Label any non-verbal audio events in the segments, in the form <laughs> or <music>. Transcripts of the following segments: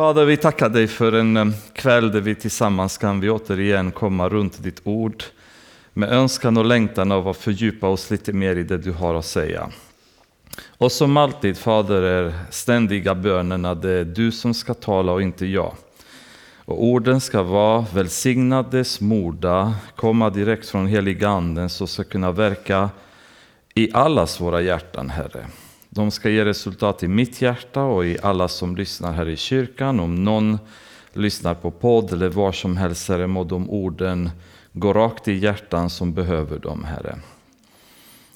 Fader, vi tackar dig för en eh, kväll där vi tillsammans kan vi återigen komma runt ditt ord med önskan och längtan av att fördjupa oss lite mer i det du har att säga. Och som alltid, Fader, är ständiga bönerna det är du som ska tala och inte jag. Och orden ska vara välsignade, smorda, komma direkt från heliga anden så ska kunna verka i allas våra hjärtan, Herre. De ska ge resultat i mitt hjärta och i alla som lyssnar här i kyrkan. Om någon lyssnar på podd eller var som helst, Herre, må de orden gå rakt i hjärtan som behöver dem, Herre.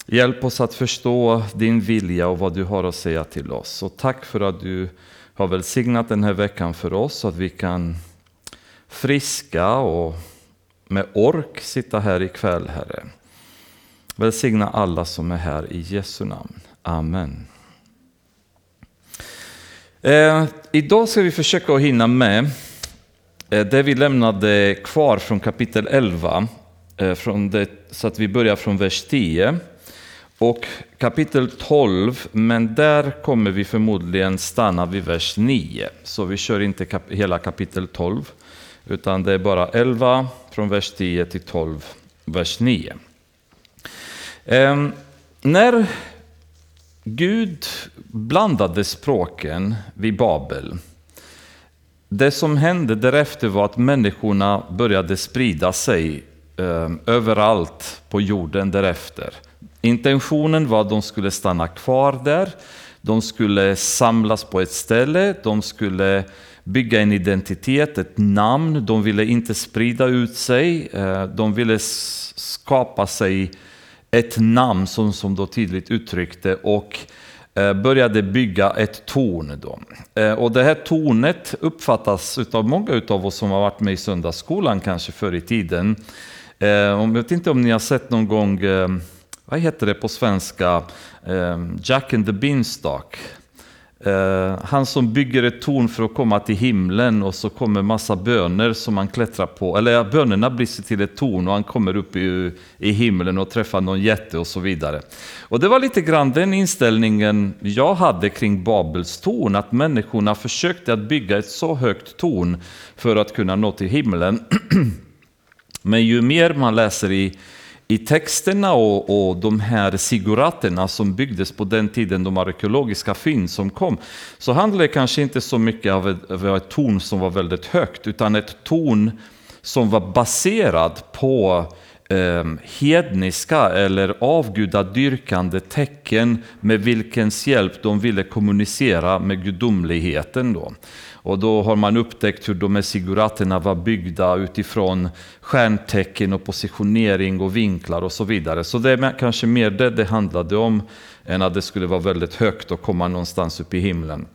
Hjälp oss att förstå din vilja och vad du har att säga till oss. Och tack för att du har välsignat den här veckan för oss så att vi kan friska och med ork sitta här ikväll, Herre. Välsigna alla som är här i Jesu namn. Amen. Eh, idag ska vi försöka att hinna med eh, det vi lämnade kvar från kapitel 11, eh, från det, så att vi börjar från vers 10. Och kapitel 12, men där kommer vi förmodligen stanna vid vers 9. Så vi kör inte kap hela kapitel 12, utan det är bara 11 från vers 10 till 12, vers 9. Eh, när Gud blandade språken vid Babel. Det som hände därefter var att människorna började sprida sig eh, överallt på jorden därefter. Intentionen var att de skulle stanna kvar där, de skulle samlas på ett ställe, de skulle bygga en identitet, ett namn, de ville inte sprida ut sig, eh, de ville skapa sig ett namn som, som då tydligt uttryckte och eh, började bygga ett torn. Då. Eh, och det här tornet uppfattas av många av oss som har varit med i söndagsskolan kanske förr i tiden. Eh, jag vet inte om ni har sett någon gång, vad heter det på svenska, Jack and the Beanstalk. Uh, han som bygger ett torn för att komma till himlen och så kommer massa böner som han klättrar på. Eller ja, bönerna blir till ett torn och han kommer upp i, i himlen och träffar någon jätte och så vidare. Och det var lite grann den inställningen jag hade kring Babels torn, att människorna försökte att bygga ett så högt torn för att kunna nå till himlen. <clears throat> Men ju mer man läser i i texterna och, och de här siguraterna som byggdes på den tiden, de arkeologiska fynd som kom, så handlade det kanske inte så mycket av ett, av ett torn som var väldigt högt, utan ett torn som var baserat på eh, hedniska eller avgudadyrkande tecken med vilkens hjälp de ville kommunicera med gudomligheten. Då. Och då har man upptäckt hur de här siguraterna var byggda utifrån stjärntecken och positionering och vinklar och så vidare. Så det är kanske mer det det handlade om än att det skulle vara väldigt högt och komma någonstans upp i himlen.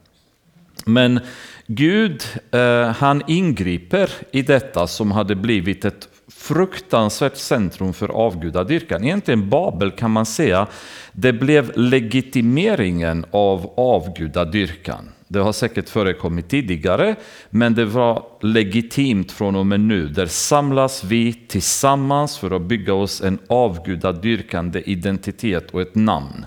Men Gud, eh, han ingriper i detta som hade blivit ett fruktansvärt centrum för avgudadyrkan. Egentligen Babel kan man säga, det blev legitimeringen av avgudadyrkan. Det har säkert förekommit tidigare, men det var legitimt från och med nu. Där samlas vi tillsammans för att bygga oss en avgudadyrkande identitet och ett namn.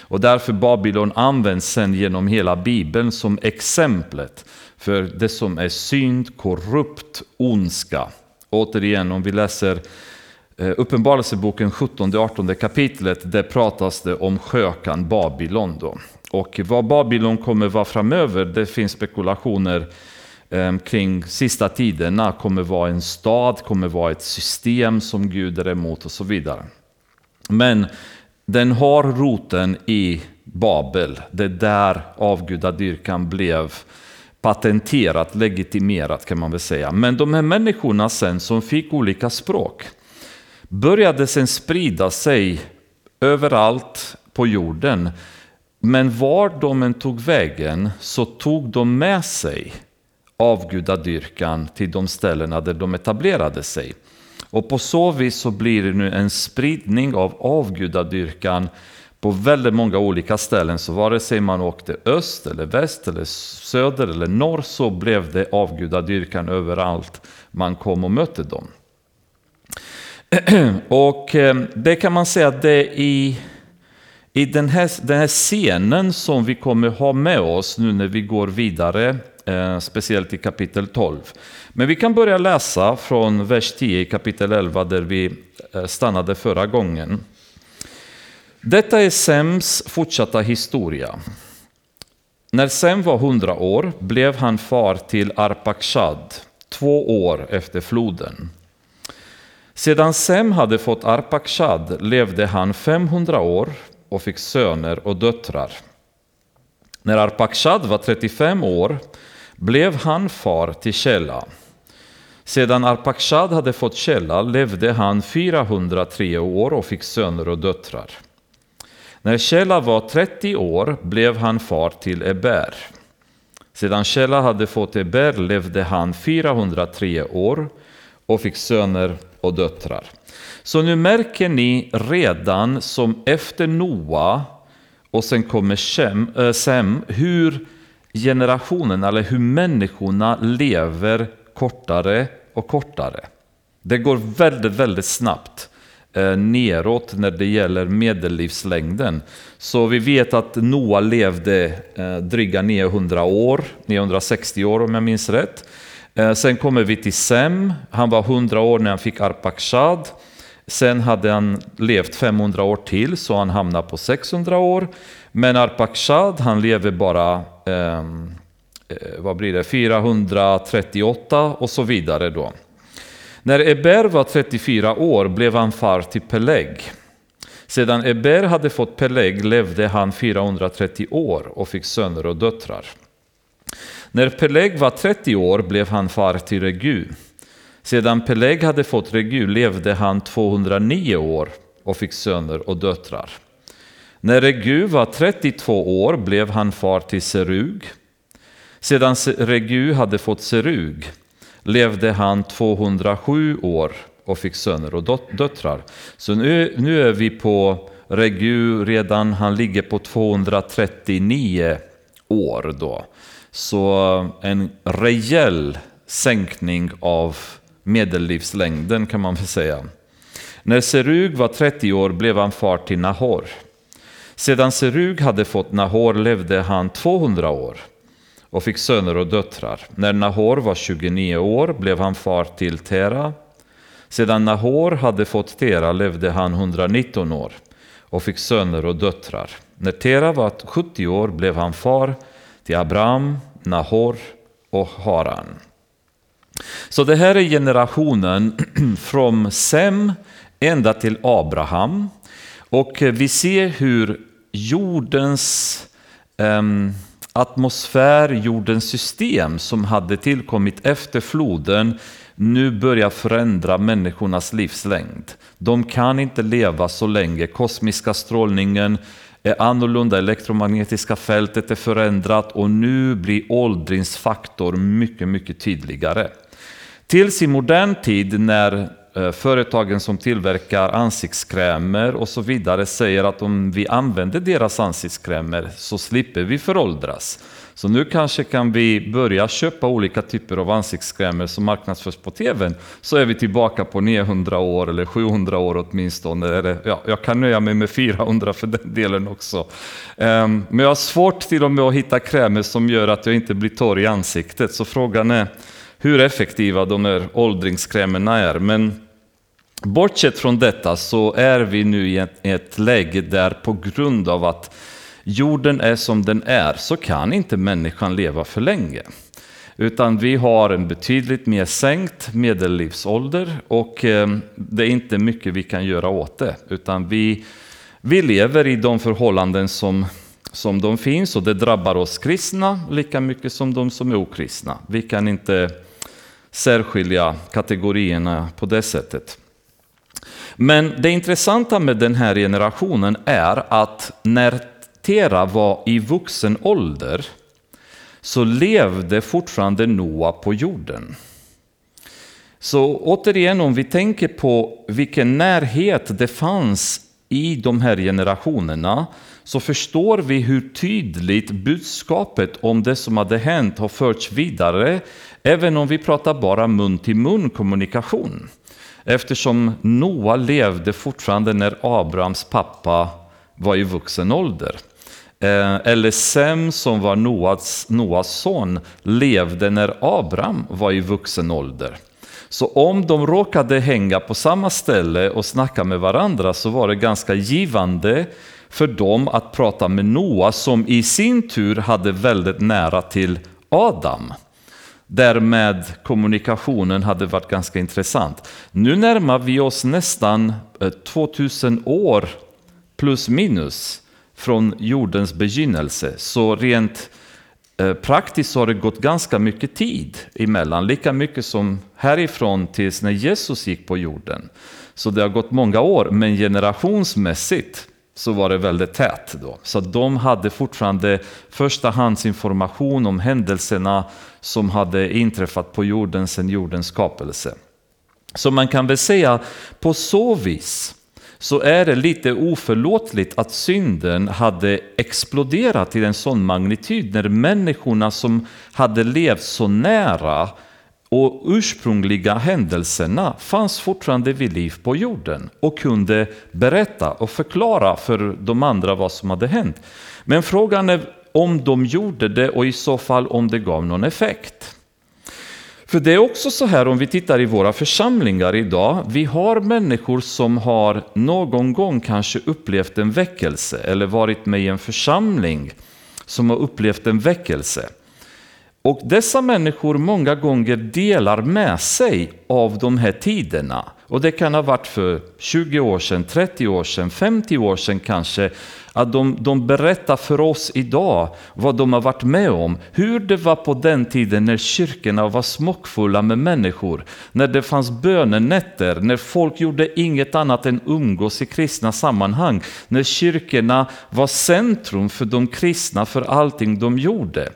Och därför Babylon används sen genom hela Bibeln som exemplet för det som är synd, korrupt, ondska. Återigen, om vi läser eh, Uppenbarelseboken 17-18 kapitlet, där pratas det om skökan Babylon. Då. Och vad Babylon kommer vara framöver, det finns spekulationer ehm, kring sista tiderna, kommer vara en stad, kommer vara ett system som Gud är emot och så vidare. Men den har roten i Babel, det är där avgudadyrkan blev patenterat, legitimerat kan man väl säga. Men de här människorna sen som fick olika språk började sen sprida sig överallt på jorden. Men var de än tog vägen så tog de med sig avgudadyrkan till de ställena där de etablerade sig. Och på så vis så blir det nu en spridning av avgudadyrkan på väldigt många olika ställen. Så vare sig man åkte öst eller väst eller söder eller norr så blev det avgudadyrkan överallt man kom och mötte dem. <clears throat> Och eh, det kan man säga att det är i i den här, den här scenen som vi kommer ha med oss nu när vi går vidare eh, speciellt i kapitel 12. Men vi kan börja läsa från vers 10 i kapitel 11 där vi eh, stannade förra gången. Detta är Sems fortsatta historia. När Sem var hundra år blev han far till Arpakshad, två år efter floden. Sedan Sem hade fått Arpakshad levde han 500 år och fick söner och döttrar. När Arpakshad var 35 år blev han far till Källa. Sedan Arpakshad hade fått Källa levde han 403 år och fick söner och döttrar. När Källa var 30 år blev han far till Eber. Sedan Källa hade fått Eber levde han 403 år och fick söner och döttrar. Så nu märker ni redan som efter Noa och sen kommer Shem, äh, Sem hur generationen eller hur människorna lever kortare och kortare. Det går väldigt, väldigt snabbt eh, neråt när det gäller medellivslängden. Så vi vet att Noa levde eh, dryga 900 år, 960 år om jag minns rätt. Eh, sen kommer vi till Sem, han var 100 år när han fick Arpakshad. Sen hade han levt 500 år till så han hamnade på 600 år. Men Arpakshad han lever bara ehm, eh, vad blir det, 438 och så vidare. då. När Eber var 34 år blev han far till Peleg. Sedan Eber hade fått Peleg levde han 430 år och fick söner och döttrar. När Peleg var 30 år blev han far till Regu. Sedan Peleg hade fått Regu levde han 209 år och fick söner och döttrar. När Regu var 32 år blev han far till Serug. Sedan Regu hade fått Serug levde han 207 år och fick söner och döttrar. Så nu, nu är vi på Regu redan, han ligger på 239 år då. Så en rejäl sänkning av medellivslängden kan man väl säga. När Serug var 30 år blev han far till Nahor. Sedan Serug hade fått Nahor levde han 200 år och fick söner och döttrar. När Nahor var 29 år blev han far till Tera. Sedan Nahor hade fått Tera levde han 119 år och fick söner och döttrar. När Tera var 70 år blev han far till Abraham, Nahor och Haran. Så det här är generationen <clears throat> från Sem ända till Abraham. Och vi ser hur jordens um, atmosfär, jordens system som hade tillkommit efter floden nu börjar förändra människornas livslängd. De kan inte leva så länge. Kosmiska strålningen är annorlunda, elektromagnetiska fältet är förändrat och nu blir åldringsfaktor mycket, mycket tydligare. Tills i modern tid när eh, företagen som tillverkar ansiktskrämer och så vidare säger att om vi använder deras ansiktskrämer så slipper vi föråldras. Så nu kanske kan vi börja köpa olika typer av ansiktskrämer som marknadsförs på TVn Så är vi tillbaka på 900 år eller 700 år åtminstone. Eller, ja, jag kan nöja mig med 400 för den delen också. Um, men jag har svårt till och med att hitta krämer som gör att jag inte blir torr i ansiktet. Så frågan är hur effektiva de här åldringskrämerna är. Men bortsett från detta så är vi nu i ett, ett läge där på grund av att jorden är som den är så kan inte människan leva för länge. Utan vi har en betydligt mer sänkt medellivsålder och eh, det är inte mycket vi kan göra åt det. Utan vi, vi lever i de förhållanden som, som de finns och det drabbar oss kristna lika mycket som de som är okristna. Vi kan inte särskilja kategorierna på det sättet. Men det intressanta med den här generationen är att när Tera var i vuxen ålder så levde fortfarande Noa på jorden. Så återigen, om vi tänker på vilken närhet det fanns i de här generationerna så förstår vi hur tydligt budskapet om det som hade hänt har förts vidare, även om vi pratar bara mun till mun kommunikation. Eftersom Noa levde fortfarande när Abrahams pappa var i vuxen ålder. Eh, eller Sem som var Noas, Noas son levde när Abraham var i vuxen ålder. Så om de råkade hänga på samma ställe och snacka med varandra så var det ganska givande för dem att prata med Noa som i sin tur hade väldigt nära till Adam. Därmed kommunikationen hade varit ganska intressant. Nu närmar vi oss nästan eh, 2000 år plus minus från jordens begynnelse. Så rent eh, praktiskt har det gått ganska mycket tid emellan, lika mycket som härifrån tills när Jesus gick på jorden. Så det har gått många år, men generationsmässigt så var det väldigt tätt då. Så de hade fortfarande förstahandsinformation om händelserna som hade inträffat på jorden sedan jordens skapelse. Så man kan väl säga på så vis så är det lite oförlåtligt att synden hade exploderat i en sån magnitud när människorna som hade levt så nära och ursprungliga händelserna fanns fortfarande vid liv på jorden och kunde berätta och förklara för de andra vad som hade hänt. Men frågan är om de gjorde det och i så fall om det gav någon effekt. För det är också så här om vi tittar i våra församlingar idag. Vi har människor som har någon gång kanske upplevt en väckelse eller varit med i en församling som har upplevt en väckelse. Och dessa människor många gånger delar med sig av de här tiderna. Och det kan ha varit för 20 år sedan, 30 år sedan, 50 år sedan kanske. Att de, de berättar för oss idag vad de har varit med om. Hur det var på den tiden när kyrkorna var smockfulla med människor. När det fanns bönenätter, när folk gjorde inget annat än umgås i kristna sammanhang. När kyrkorna var centrum för de kristna, för allting de gjorde.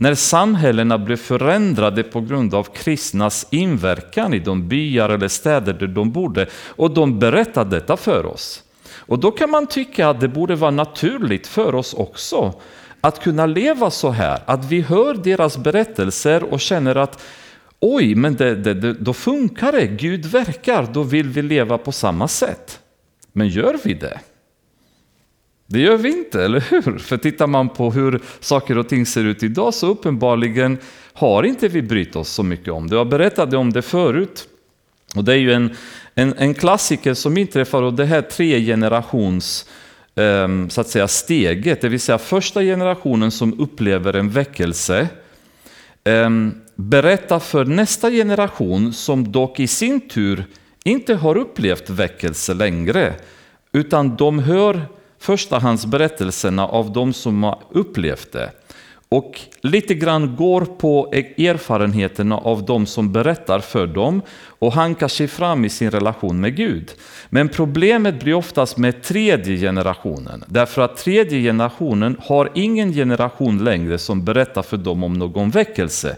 När samhällena blev förändrade på grund av kristnas inverkan i de byar eller städer där de bodde och de berättade detta för oss. Och då kan man tycka att det borde vara naturligt för oss också att kunna leva så här, att vi hör deras berättelser och känner att oj, men det, det, det, då funkar det, Gud verkar, då vill vi leva på samma sätt. Men gör vi det? Det gör vi inte, eller hur? För tittar man på hur saker och ting ser ut idag så uppenbarligen har inte vi brytt oss så mycket om det. Jag berättade om det förut. Och det är ju en, en, en klassiker som inträffar och det här tre generations ehm, så att säga steget, det vill säga första generationen som upplever en väckelse ehm, berättar för nästa generation som dock i sin tur inte har upplevt väckelse längre utan de hör förstahandsberättelserna av de som har upplevt det. Och lite grann går på erfarenheterna av de som berättar för dem och hankar sig fram i sin relation med Gud. Men problemet blir oftast med tredje generationen. Därför att tredje generationen har ingen generation längre som berättar för dem om någon väckelse.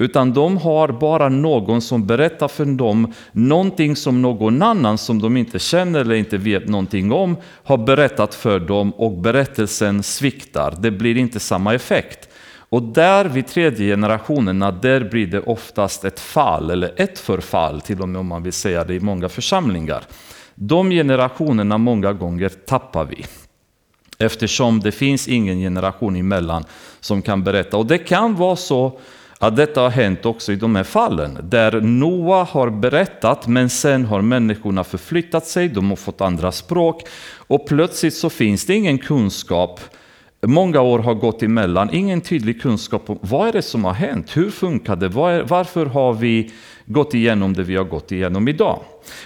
Utan de har bara någon som berättar för dem någonting som någon annan som de inte känner eller inte vet någonting om har berättat för dem och berättelsen sviktar. Det blir inte samma effekt. Och där vid tredje generationerna, där blir det oftast ett fall, eller ett förfall till och med om man vill säga det i många församlingar. De generationerna många gånger tappar vi. Eftersom det finns ingen generation emellan som kan berätta. Och det kan vara så att detta har hänt också i de här fallen, där Noa har berättat men sen har människorna förflyttat sig, de har fått andra språk och plötsligt så finns det ingen kunskap. Många år har gått emellan, ingen tydlig kunskap om vad är det som har hänt, hur funkar det, varför har vi gått igenom det vi har gått igenom idag?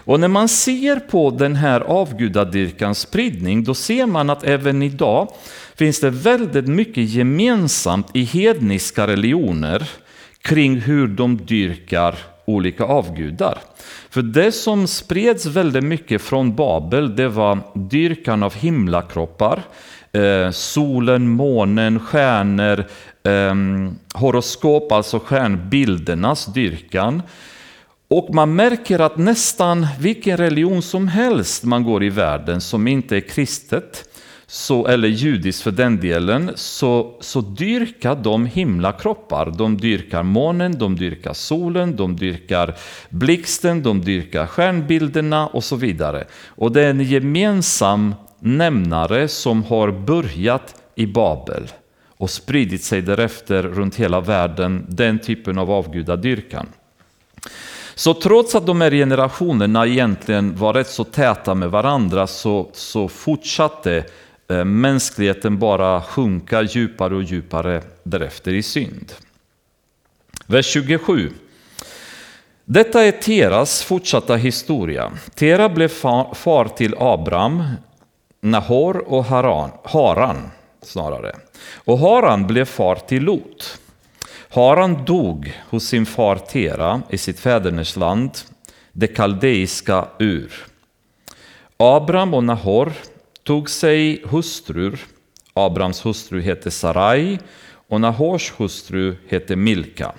Och när man ser på den här avgudadyrkans spridning, då ser man att även idag finns det väldigt mycket gemensamt i hedniska religioner kring hur de dyrkar olika avgudar. För det som spreds väldigt mycket från Babel, det var dyrkan av himlakroppar, eh, solen, månen, stjärnor, eh, horoskop, alltså stjärnbildernas dyrkan. Och man märker att nästan vilken religion som helst man går i världen som inte är kristet, så, eller judiskt för den delen, så, så dyrkar de himlakroppar. De dyrkar månen, de dyrkar solen, de dyrkar blixten, de dyrkar stjärnbilderna och så vidare. Och det är en gemensam nämnare som har börjat i Babel och spridit sig därefter runt hela världen, den typen av avgudadyrkan. Så trots att de här generationerna egentligen var rätt så täta med varandra så, så fortsatte Eh, mänskligheten bara sjunka djupare och djupare därefter i synd. Vers 27. Detta är Teras fortsatta historia. Tera blev far till Abram, Nahor och Haran, Haran snarare. Och Haran blev far till Lot. Haran dog hos sin far Tera i sitt fädernesland, det kaldeiska Ur. Abram och Nahor tog sig hustrur. Abrams hustru hette Sarai och Nahors hustru hette Milka.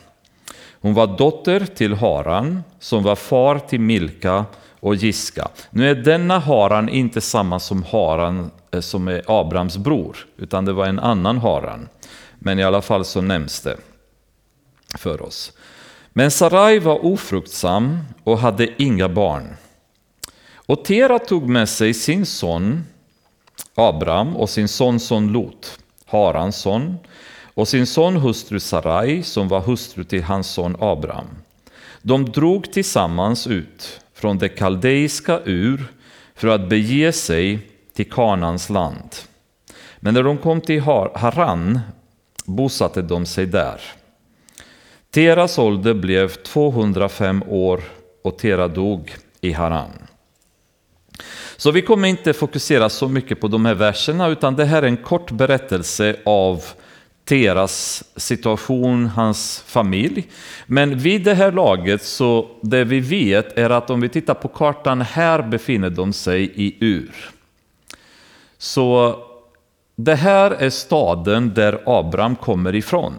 Hon var dotter till Haran som var far till Milka och Giska. Nu är denna Haran inte samma som Haran eh, som är Abrams bror, utan det var en annan Haran. Men i alla fall så nämns det för oss. Men Sarai var ofruktsam och hade inga barn. Och Tera tog med sig sin son Abram och sin sonson Lot, Harans son, och sin son hustru Sarai som var hustru till hans son Abram. De drog tillsammans ut från det kaldeiska Ur för att bege sig till Kanans land. Men när de kom till Haran bosatte de sig där. Teras ålder blev 205 år och Tera dog i Haran. Så vi kommer inte fokusera så mycket på de här verserna utan det här är en kort berättelse av Teras situation, hans familj. Men vid det här laget så det vi vet är att om vi tittar på kartan här befinner de sig i Ur. Så det här är staden där Abraham kommer ifrån.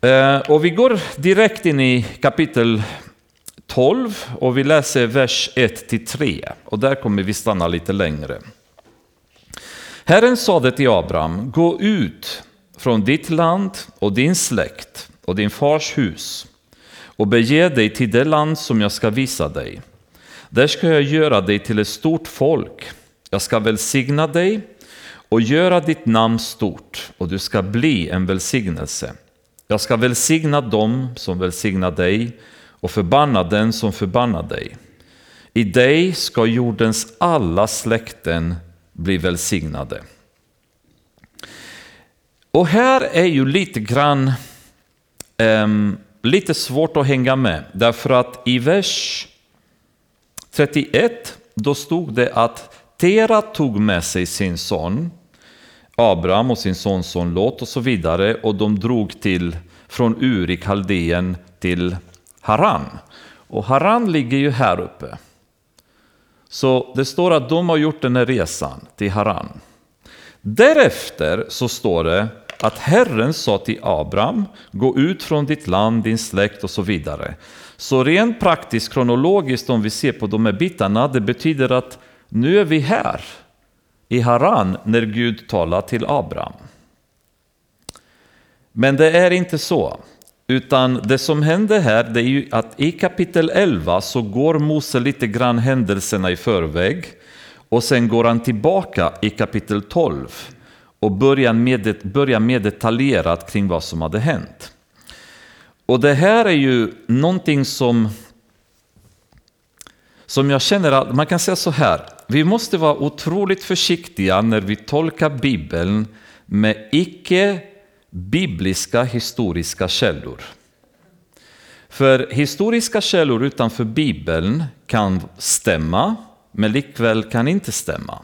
Eh, och vi går direkt in i kapitel 12 och vi läser vers 1-3 och där kommer vi stanna lite längre. Herren sade till Abraham, gå ut från ditt land och din släkt och din fars hus och bege dig till det land som jag ska visa dig. Där ska jag göra dig till ett stort folk. Jag ska välsigna dig och göra ditt namn stort och du ska bli en välsignelse. Jag ska välsigna dem som välsignar dig och förbanna den som förbannar dig. I dig ska jordens alla släkten bli välsignade. Och här är ju lite grann um, lite svårt att hänga med, därför att i vers 31 då stod det att Tera tog med sig sin son Abraham och sin sonson Lot och så vidare och de drog till från Ur i Kaldeen till Haran. Och Haran ligger ju här uppe. Så det står att de har gjort den här resan till Haran. Därefter så står det att Herren sa till Abraham, gå ut från ditt land, din släkt och så vidare. Så rent praktiskt, kronologiskt, om vi ser på de här bitarna, det betyder att nu är vi här i Haran när Gud talar till Abraham. Men det är inte så. Utan det som händer här det är ju att i kapitel 11 så går Mose lite grann händelserna i förväg och sen går han tillbaka i kapitel 12 och börjar med, börjar med detaljerat kring vad som hade hänt. Och det här är ju någonting som, som jag känner att man kan säga så här, vi måste vara otroligt försiktiga när vi tolkar Bibeln med icke bibliska historiska källor. För historiska källor utanför Bibeln kan stämma, men likväl kan inte stämma.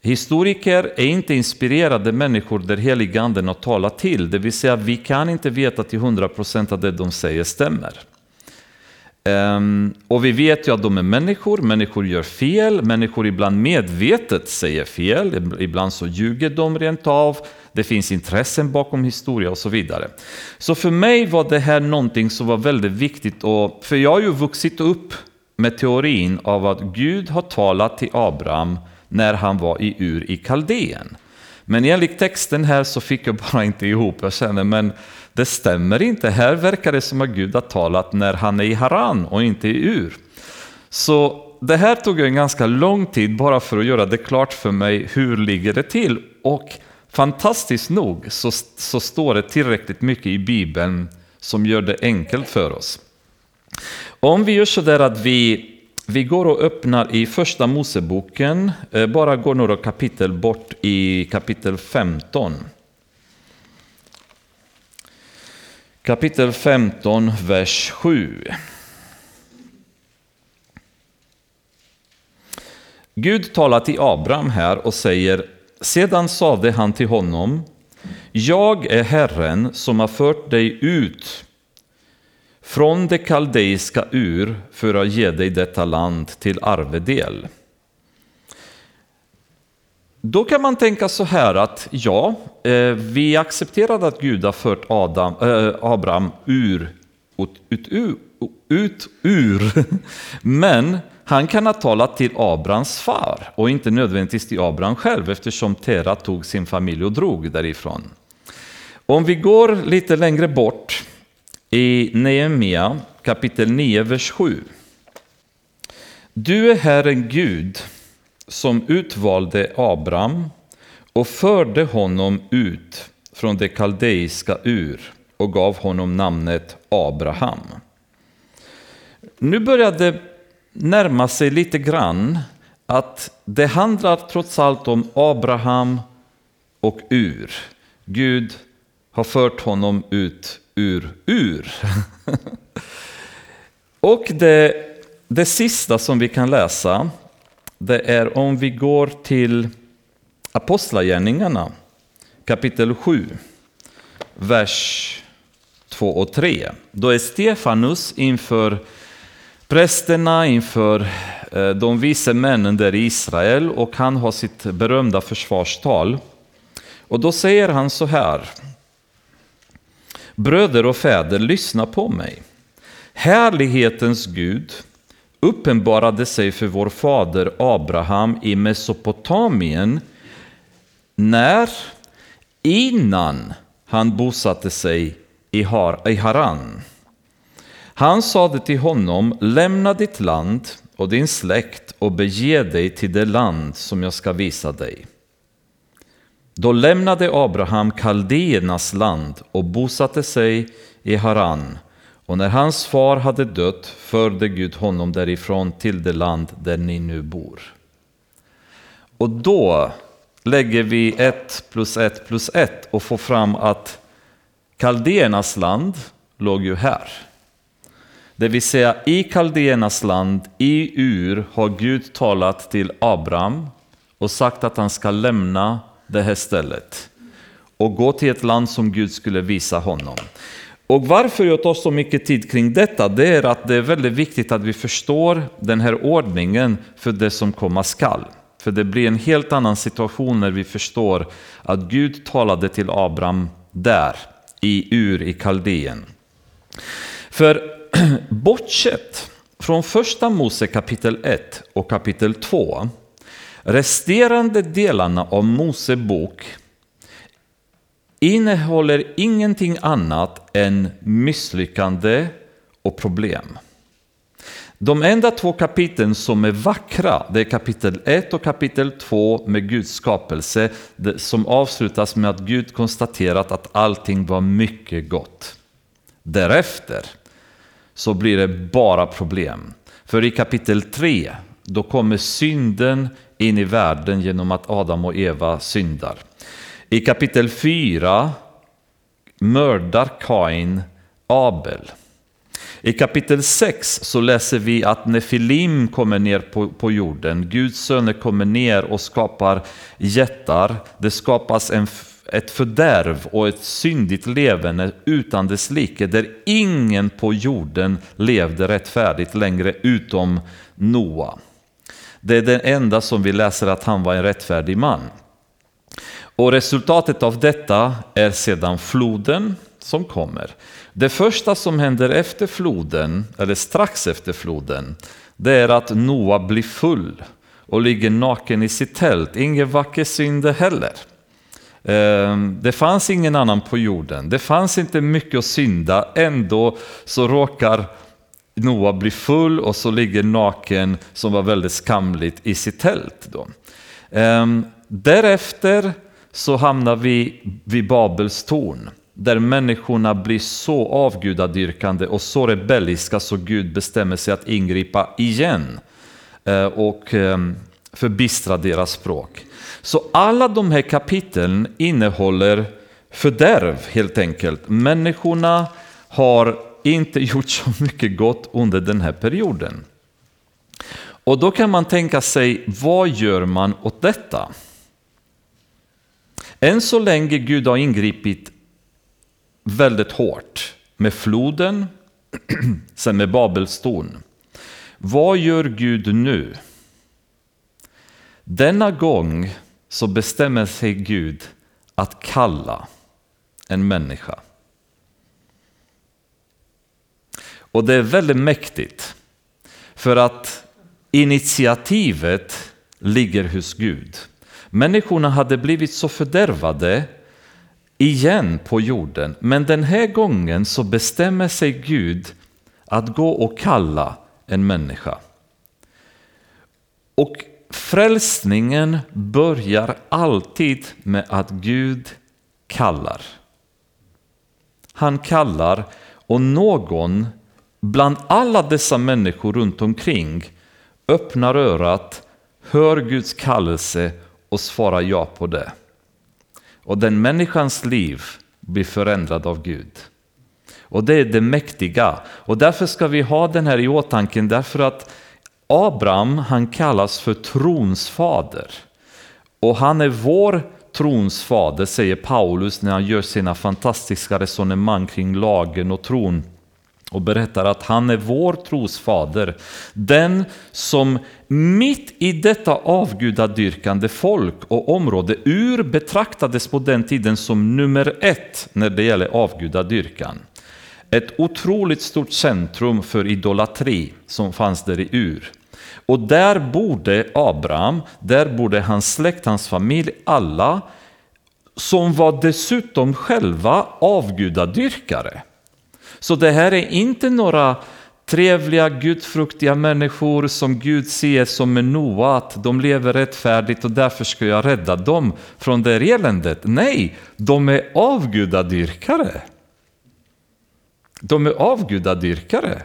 Historiker är inte inspirerade människor där heliganden har talat till, det vill säga vi kan inte veta till 100% att det de säger stämmer. Ehm, och vi vet ju att de är människor, människor gör fel, människor ibland medvetet säger fel, ibland så ljuger de rent av, det finns intressen bakom historia och så vidare. Så för mig var det här någonting som var väldigt viktigt, och, för jag har ju vuxit upp med teorin av att Gud har talat till Abraham när han var i Ur i Kaldeen. Men enligt texten här så fick jag bara inte ihop, jag känner men det stämmer inte, här verkar det som att Gud har talat när han är i Haran och inte i Ur. Så det här tog en ganska lång tid bara för att göra det klart för mig hur ligger det till. Och fantastiskt nog så, så står det tillräckligt mycket i Bibeln som gör det enkelt för oss. Om vi gör sådär att vi, vi går och öppnar i första Moseboken, eh, bara går några kapitel bort i kapitel 15. Kapitel 15, vers 7. Gud talar till Abraham här och säger, sedan sade han till honom, jag är Herren som har fört dig ut från det kaldeiska ur för att ge dig detta land till arvedel. Då kan man tänka så här att ja, eh, vi accepterade att Gud har fört Adam, äh, Abraham ur, ut, ut, ut ur, <laughs> men han kan ha talat till Abrahams far och inte nödvändigtvis till Abraham själv eftersom Tera tog sin familj och drog därifrån. Om vi går lite längre bort i Nehemia kapitel 9, vers 7. Du är Herren Gud som utvalde Abraham och förde honom ut från det kaldeiska ur och gav honom namnet Abraham. Nu började närma sig lite grann att det handlar trots allt om Abraham och Ur. Gud har fört honom ut ur ur. <laughs> och det, det sista som vi kan läsa, det är om vi går till Apostlagärningarna kapitel 7, vers 2 och 3. Då är Stefanus inför prästerna, inför eh, de vise männen där i Israel och han har sitt berömda försvarstal. Och då säger han så här, Bröder och fäder, lyssna på mig. Härlighetens Gud uppenbarade sig för vår fader Abraham i Mesopotamien när, innan han bosatte sig i Haran. Han sade till honom, lämna ditt land och din släkt och bege dig till det land som jag ska visa dig. Då lämnade Abraham kaldéernas land och bosatte sig i Haran. Och när hans far hade dött förde Gud honom därifrån till det land där ni nu bor. Och då lägger vi ett plus ett plus ett och får fram att kaldéernas land låg ju här. Det vill säga i kaldéernas land, i Ur, har Gud talat till Abraham och sagt att han ska lämna det här stället och gå till ett land som Gud skulle visa honom. Och varför jag tar så mycket tid kring detta, det är att det är väldigt viktigt att vi förstår den här ordningen för det som komma skall. För det blir en helt annan situation när vi förstår att Gud talade till Abraham där, i Ur i Kaldeen. För <clears throat> bortsett från första Mose kapitel 1 och kapitel 2 Resterande delarna av Mose bok innehåller ingenting annat än misslyckande och problem. De enda två kapitlen som är vackra, det är kapitel 1 och kapitel 2 med Guds skapelse, som avslutas med att Gud konstaterat att allting var mycket gott. Därefter så blir det bara problem. För i kapitel 3, då kommer synden in i världen genom att Adam och Eva syndar. I kapitel 4 mördar Kain Abel. I kapitel 6 så läser vi att Nefilim kommer ner på, på jorden. Guds söner kommer ner och skapar jättar. Det skapas en, ett fördärv och ett syndigt levande utan dess like där ingen på jorden levde rättfärdigt längre utom Noa. Det är den enda som vi läser att han var en rättfärdig man. Och resultatet av detta är sedan floden som kommer. Det första som händer efter floden, eller strax efter floden, det är att Noa blir full och ligger naken i sitt tält. Ingen vacker synd heller. Ehm, det fanns ingen annan på jorden. Det fanns inte mycket att synda. Ändå så råkar Noa bli full och så ligger naken, som var väldigt skamligt, i sitt tält. Då. Ehm, därefter så hamnar vi vid Babels torn där människorna blir så avgudadyrkande och så rebelliska så Gud bestämmer sig att ingripa igen ehm, och förbistra deras språk. Så alla de här kapitlen innehåller fördärv helt enkelt. Människorna har inte <laughs> gjort så mycket gott under den här perioden. Och då kan man tänka sig, vad gör man åt detta? Än så länge Gud har ingripit väldigt hårt med floden, <clears throat> sen med Babelstorn. Vad gör Gud nu? Denna gång så bestämmer sig Gud att kalla en människa. Och det är väldigt mäktigt. För att initiativet ligger hos Gud. Människorna hade blivit så fördärvade igen på jorden. Men den här gången så bestämmer sig Gud att gå och kalla en människa. Och frälsningen börjar alltid med att Gud kallar. Han kallar och någon bland alla dessa människor runt omkring öppnar örat, hör Guds kallelse och svarar ja på det. Och den människans liv blir förändrad av Gud. Och det är det mäktiga. Och därför ska vi ha den här i åtanke därför att Abraham han kallas för trons fader. Och han är vår trons fader säger Paulus när han gör sina fantastiska resonemang kring lagen och tron och berättar att han är vår trosfader. Den som mitt i detta avgudadyrkande folk och område ur betraktades på den tiden som nummer ett när det gäller avgudadyrkan. Ett otroligt stort centrum för idolatri som fanns där i Ur. Och där bodde Abraham, där bodde hans släkt, hans familj, alla som var dessutom själva avgudadyrkare. Så det här är inte några trevliga, gudfruktiga människor som Gud ser som en Noa, att de lever rättfärdigt och därför ska jag rädda dem från det eländet. Nej, de är avgudadyrkare. De är avgudadyrkare.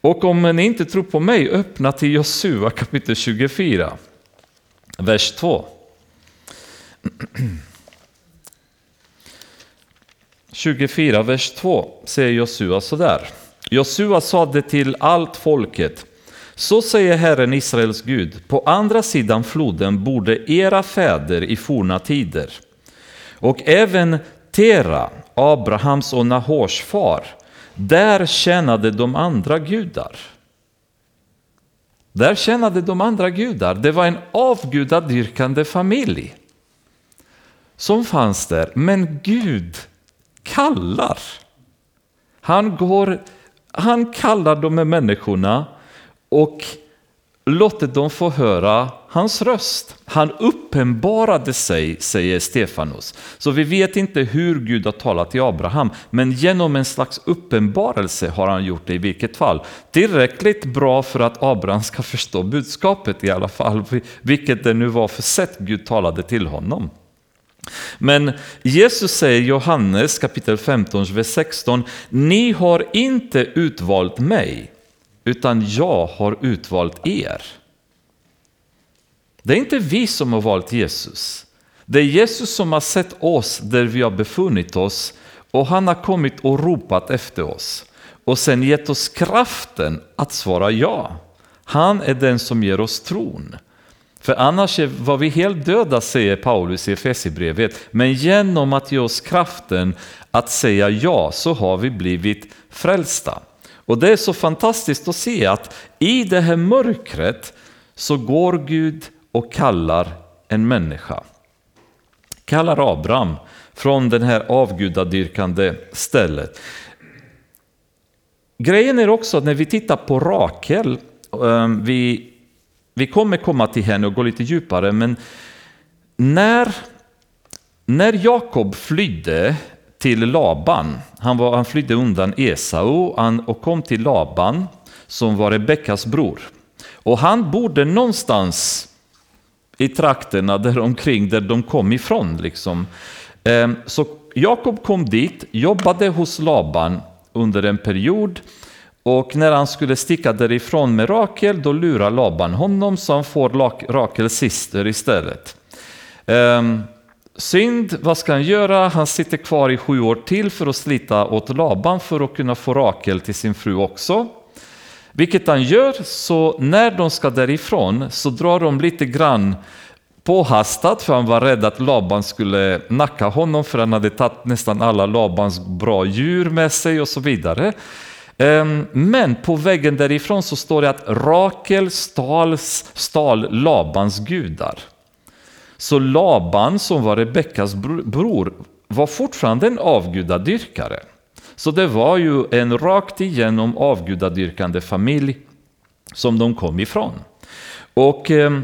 Och om ni inte tror på mig, öppna till Josua kapitel 24, vers 2. 24, vers 2 säger Josua sådär. Josua sade till allt folket, så säger Herren Israels Gud, på andra sidan floden borde era fäder i forna tider och även Tera, Abrahams och Nahors far, där tjänade de andra gudar. Där tjänade de andra gudar. Det var en avgudadyrkande familj som fanns där. Men Gud kallar. Han, går, han kallar de här människorna och låter dem få höra hans röst. Han uppenbarade sig, säger Stefanus. Så vi vet inte hur Gud har talat till Abraham, men genom en slags uppenbarelse har han gjort det i vilket fall. Tillräckligt bra för att Abraham ska förstå budskapet i alla fall, vilket det nu var för sätt Gud talade till honom. Men Jesus säger i Johannes kapitel 15, vers 16, ni har inte utvalt mig, utan jag har utvalt er. Det är inte vi som har valt Jesus. Det är Jesus som har sett oss där vi har befunnit oss och han har kommit och ropat efter oss och sen gett oss kraften att svara ja. Han är den som ger oss tron. För annars var vi helt döda, säger Paulus i Efesierbrevet. Men genom att ge oss kraften att säga ja så har vi blivit frälsta. Och det är så fantastiskt att se att i det här mörkret så går Gud och kallar en människa. Kallar Abraham från det här avgudadyrkande stället. Grejen är också att när vi tittar på Rakel, eh, vi vi kommer komma till henne och gå lite djupare, men när, när Jakob flydde till Laban, han, var, han flydde undan Esau och kom till Laban som var Rebeckas bror. Och han bodde någonstans i trakterna där omkring där de kom ifrån. Liksom. Ehm, så Jakob kom dit, jobbade hos Laban under en period och när han skulle sticka därifrån med Rakel, då lurar Laban honom så han får Rakels syster istället. Ehm, Synd, vad ska han göra? Han sitter kvar i sju år till för att slita åt Laban för att kunna få Rakel till sin fru också. Vilket han gör, så när de ska därifrån så drar de lite grann påhastat för han var rädd att Laban skulle nacka honom för han hade tagit nästan alla Labans bra djur med sig och så vidare. Ehm, men på vägen därifrån så står det att Rakel stals, stal Labans gudar. Så Laban som var Rebeckas bror var fortfarande en avgudadyrkare. Så det var ju en rakt igenom avgudadyrkande familj som de kom ifrån. Och eh,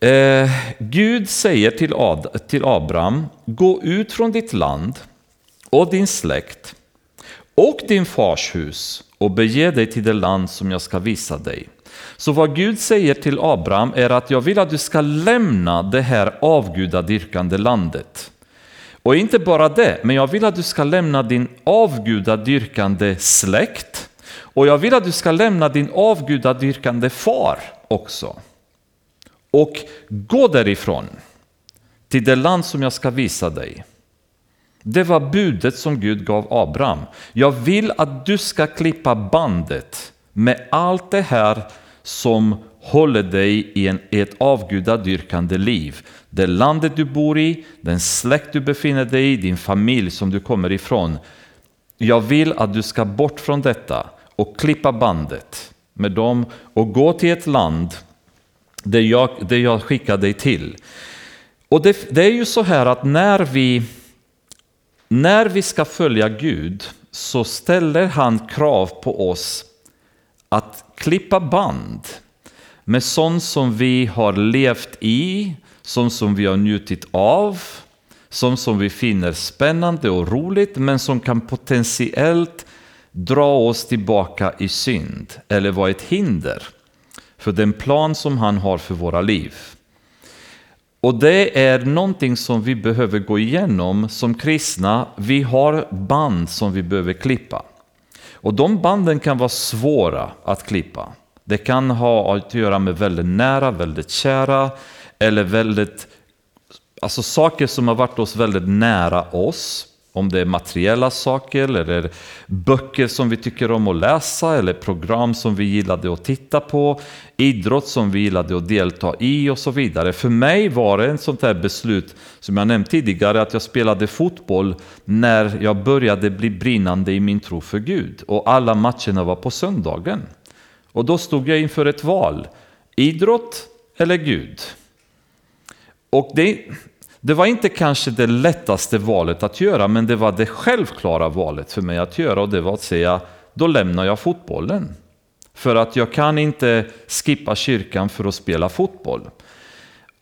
eh, Gud säger till, Ad, till Abraham, gå ut från ditt land och din släkt och din fars hus och bege dig till det land som jag ska visa dig. Så vad Gud säger till Abraham är att jag vill att du ska lämna det här avgudadyrkande landet. Och inte bara det, men jag vill att du ska lämna din avgudadyrkande släkt och jag vill att du ska lämna din avgudadyrkande far också. Och gå därifrån till det land som jag ska visa dig. Det var budet som Gud gav Abraham. Jag vill att du ska klippa bandet med allt det här som håller dig i en, ett avgudadyrkande liv. Det landet du bor i, den släkt du befinner dig i, din familj som du kommer ifrån. Jag vill att du ska bort från detta och klippa bandet med dem och gå till ett land där jag, där jag skickar dig till. Och det, det är ju så här att när vi när vi ska följa Gud så ställer han krav på oss att klippa band med sånt som vi har levt i, sånt som vi har njutit av, sånt som vi finner spännande och roligt men som kan potentiellt dra oss tillbaka i synd eller vara ett hinder för den plan som han har för våra liv. Och det är någonting som vi behöver gå igenom som kristna. Vi har band som vi behöver klippa. Och de banden kan vara svåra att klippa. Det kan ha att göra med väldigt nära, väldigt kära eller väldigt, alltså saker som har varit oss väldigt nära oss. Om det är materiella saker eller böcker som vi tycker om att läsa eller program som vi gillade att titta på, idrott som vi gillade att delta i och så vidare. För mig var det ett sånt här beslut som jag nämnt tidigare att jag spelade fotboll när jag började bli brinnande i min tro för Gud och alla matcherna var på söndagen. Och då stod jag inför ett val, idrott eller Gud. Och det, det var inte kanske det lättaste valet att göra, men det var det självklara valet för mig att göra och det var att säga, då lämnar jag fotbollen. För att jag kan inte skippa kyrkan för att spela fotboll.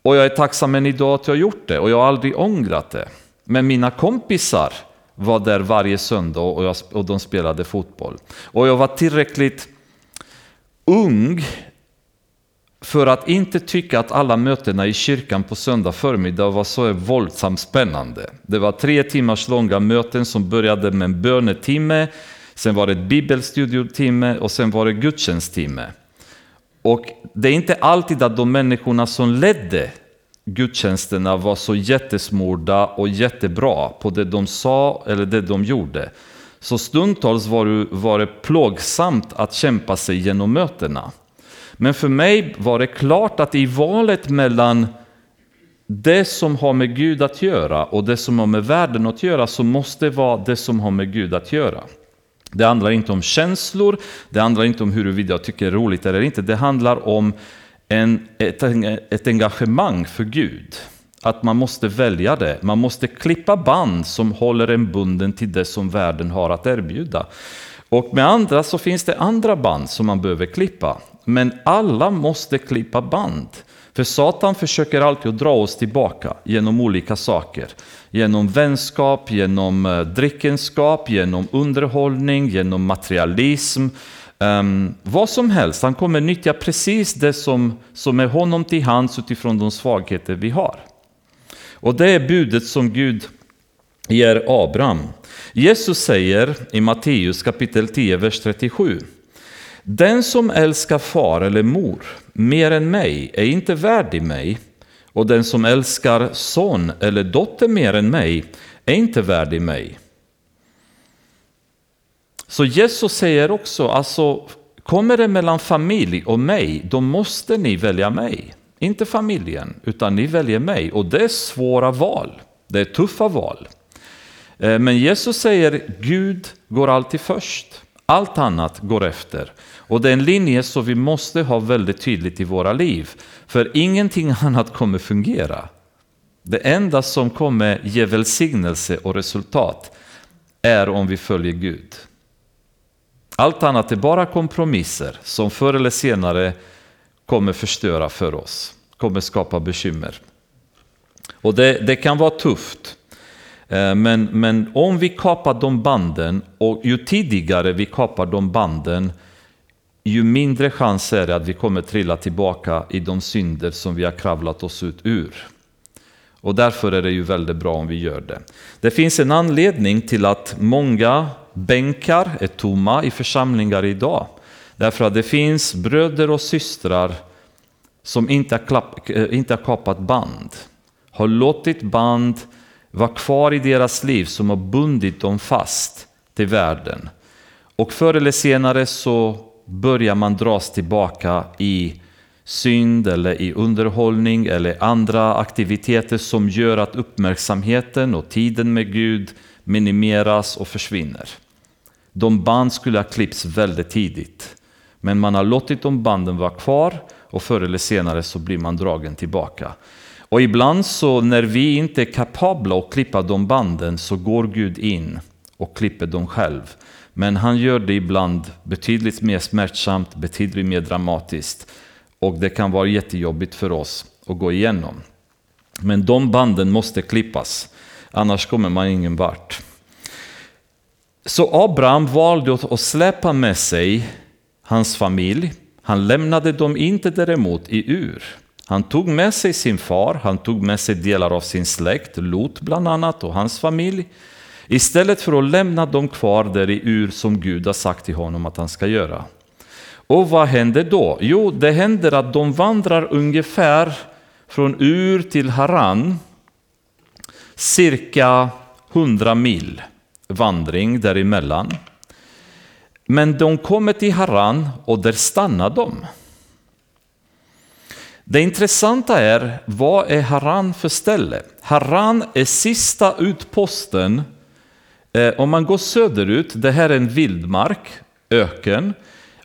Och jag är tacksam än idag att jag gjort det och jag har aldrig ångrat det. Men mina kompisar var där varje söndag och, jag, och de spelade fotboll. Och jag var tillräckligt ung för att inte tycka att alla mötena i kyrkan på söndag förmiddag var så våldsamt spännande. Det var tre timmars långa möten som började med en bönetimme, sen var det ett bibelstudiotimme och sen var det gudstjänsttimme. Och det är inte alltid att de människorna som ledde gudstjänsterna var så jättesmorda och jättebra på det de sa eller det de gjorde. Så stundtals var det, var det plågsamt att kämpa sig genom mötena. Men för mig var det klart att i valet mellan det som har med Gud att göra och det som har med världen att göra så måste det vara det som har med Gud att göra. Det handlar inte om känslor, det handlar inte om huruvida jag tycker det är roligt eller inte. Det handlar om en, ett, ett engagemang för Gud. Att man måste välja det. Man måste klippa band som håller en bunden till det som världen har att erbjuda. Och med andra så finns det andra band som man behöver klippa. Men alla måste klippa band. För Satan försöker alltid att dra oss tillbaka genom olika saker. Genom vänskap, genom eh, drickenskap, genom underhållning, genom materialism. Um, vad som helst, han kommer nyttja precis det som, som är honom till hands utifrån de svagheter vi har. Och det är budet som Gud ger Abraham. Jesus säger i Matteus kapitel 10, vers 37. Den som älskar far eller mor mer än mig är inte värdig mig och den som älskar son eller dotter mer än mig är inte värdig mig. Så Jesus säger också, alltså kommer det mellan familj och mig, då måste ni välja mig. Inte familjen, utan ni väljer mig. Och det är svåra val. Det är tuffa val. Eh, men Jesus säger, Gud går alltid först. Allt annat går efter. Och det är en linje som vi måste ha väldigt tydligt i våra liv. För ingenting <laughs> annat kommer fungera. Det enda som kommer ge välsignelse och resultat är om vi följer Gud. Allt annat är bara kompromisser som förr eller senare kommer förstöra för oss, kommer skapa bekymmer. Och det, det kan vara tufft. Eh, men, men om vi kapar de banden, och ju tidigare vi kapar de banden, ju mindre chans är det att vi kommer trilla tillbaka i de synder som vi har kravlat oss ut ur. Och därför är det ju väldigt bra om vi gör det. Det finns en anledning till att många bänkar är tomma i församlingar idag. Därför att det finns bröder och systrar som inte har, klapp, eh, inte har kapat band. Har låtit band vara kvar i deras liv som har bundit dem fast till världen. Och förr eller senare så börjar man dras tillbaka i synd eller i underhållning eller andra aktiviteter som gör att uppmärksamheten och tiden med Gud minimeras och försvinner. De band skulle ha klippts väldigt tidigt. Men man har låtit de banden vara kvar och förr eller senare så blir man dragen tillbaka. Och ibland så när vi inte är kapabla att klippa de banden så går Gud in och klipper dem själv. Men han gör det ibland betydligt mer smärtsamt, betydligt mer dramatiskt. Och det kan vara jättejobbigt för oss att gå igenom. Men de banden måste klippas, annars kommer man ingen vart. Så Abraham valde att släpa med sig hans familj. Han lämnade dem inte däremot i Ur. Han tog med sig sin far, han tog med sig delar av sin släkt, Lot bland annat och hans familj. Istället för att lämna dem kvar där i Ur som Gud har sagt till honom att han ska göra. Och vad händer då? Jo, det händer att de vandrar ungefär från Ur till Haran, cirka 100 mil vandring däremellan. Men de kommer till Haran och där stannar de. Det intressanta är, vad är Haran för ställe? Haran är sista utposten. Eh, om man går söderut, det här är en vildmark, öken.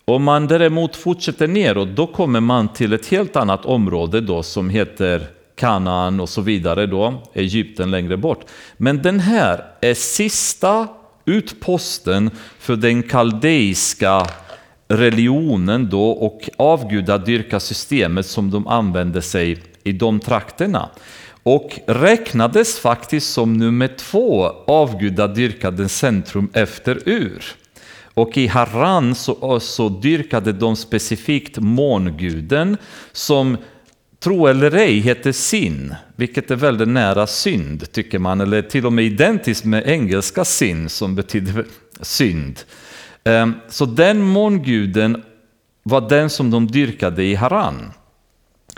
Om man däremot fortsätter neråt, då kommer man till ett helt annat område då som heter Kanaan och så vidare då, Egypten längre bort. Men den här är sista utposten för den kaldeiska religionen då och avgudadyrkarsystemet som de använde sig i de trakterna. Och räknades faktiskt som nummer två avgudadyrkade centrum efter Ur. Och i Haran så, eh, så dyrkade de specifikt månguden som tro eller ej heter sin, vilket är väldigt nära synd tycker man, eller till och med identiskt med engelska sin som betyder synd. Ehm, så den månguden var den som de dyrkade i Haran.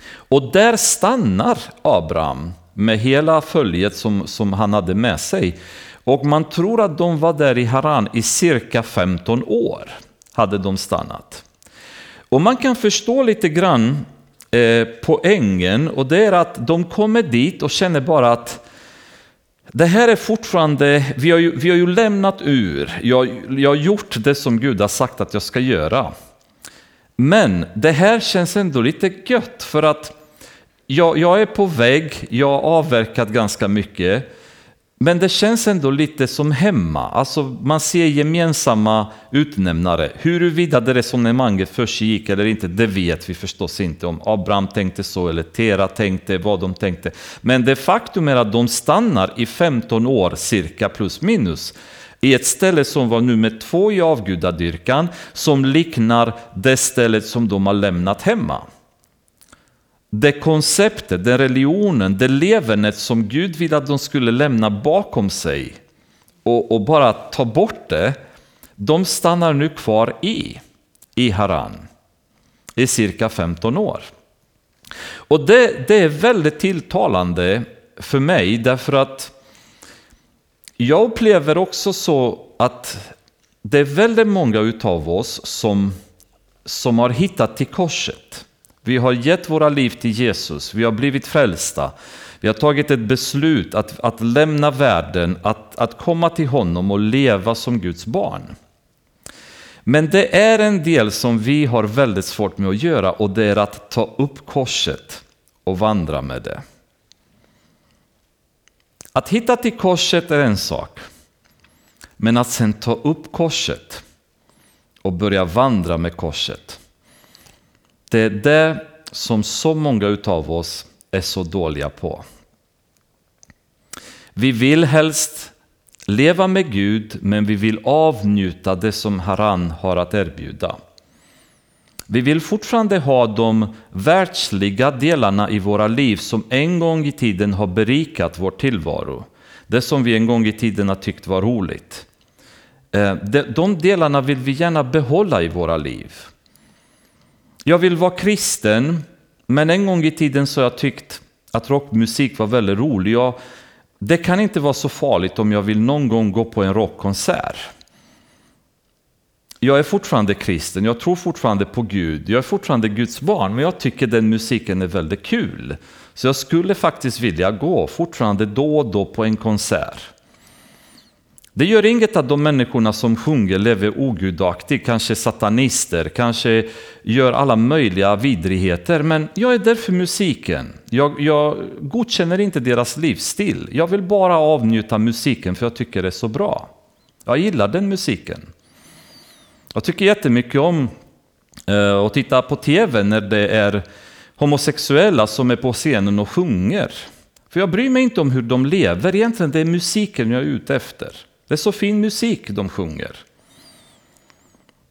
Och där stannar Abraham med hela följet som, som han hade med sig. Och man tror att de var där i Haran i cirka 15 år. hade de stannat. Och man kan förstå lite grann eh, poängen och det är att de kommer dit och känner bara att det här är fortfarande, vi har ju, vi har ju lämnat ur, jag, jag har gjort det som Gud har sagt att jag ska göra. Men det här känns ändå lite gött för att jag, jag är på väg, jag har avverkat ganska mycket. Men det känns ändå lite som hemma. Alltså man ser gemensamma utnämnare. Huruvida det resonemanget försiggick eller inte, det vet vi förstås inte. Om Abraham tänkte så eller Tera tänkte vad de tänkte. Men det faktum är att de stannar i 15 år cirka plus minus i ett ställe som var nummer två i avgudadyrkan som liknar det stället som de har lämnat hemma det konceptet, den religionen, det levernet som Gud ville att de skulle lämna bakom sig och, och, bara ta bort det, de stannar nu kvar i, i Haran i cirka 15 år. Och det, det är väldigt tilltalande för mig därför att jag upplever också så att det är väldigt många utav oss som, som har hittat till korset. Vi har gett våra liv till Jesus, vi har blivit frälsta. Vi har tagit ett beslut att, att lämna världen, att, att komma till honom och leva som Guds barn. Men det är en del som vi har väldigt svårt med att göra och det är att ta upp korset och vandra med det. Att hitta till korset är en sak. Men att sen ta upp korset och börja vandra med korset, det är det som så många utav oss är så dåliga på. Vi vill helst leva med Gud, men vi vill avnjuta det som Haran har att erbjuda. Vi vill fortfarande ha de världsliga delarna i våra liv som en gång i tiden har berikat vår tillvaro. Det som vi en gång i tiden har tyckt var roligt. Eh, de delarna vill vi gärna behålla i våra liv. Jag vill vara kristen, men en gång i tiden så har jag tyckt att rockmusik var väldigt rolig. Jag, det kan inte vara så farligt om jag vill någon gång gå på en rockkonsert. Jag är fortfarande kristen, jag tror fortfarande på Gud, jag är fortfarande Guds barn, men jag tycker den musiken är väldigt kul. Så jag skulle faktiskt vilja gå fortfarande då och då på en konsert. Det gör inget att de människorna som sjunger lever ogudaktigt, kanske satanister, kanske gör alla möjliga vidrigheter. Men jag är där för musiken. Jag, jag godkänner inte deras livsstil. Jag vill bara avnjuta musiken för jag tycker det är så bra. Jag gillar den musiken. Jag tycker jättemycket om eh, att titta på tv när det är homosexuella som är på scenen och sjunger. För jag bryr mig inte om hur de lever, egentligen det är musiken jag är ute efter. Det är så fin musik de sjunger.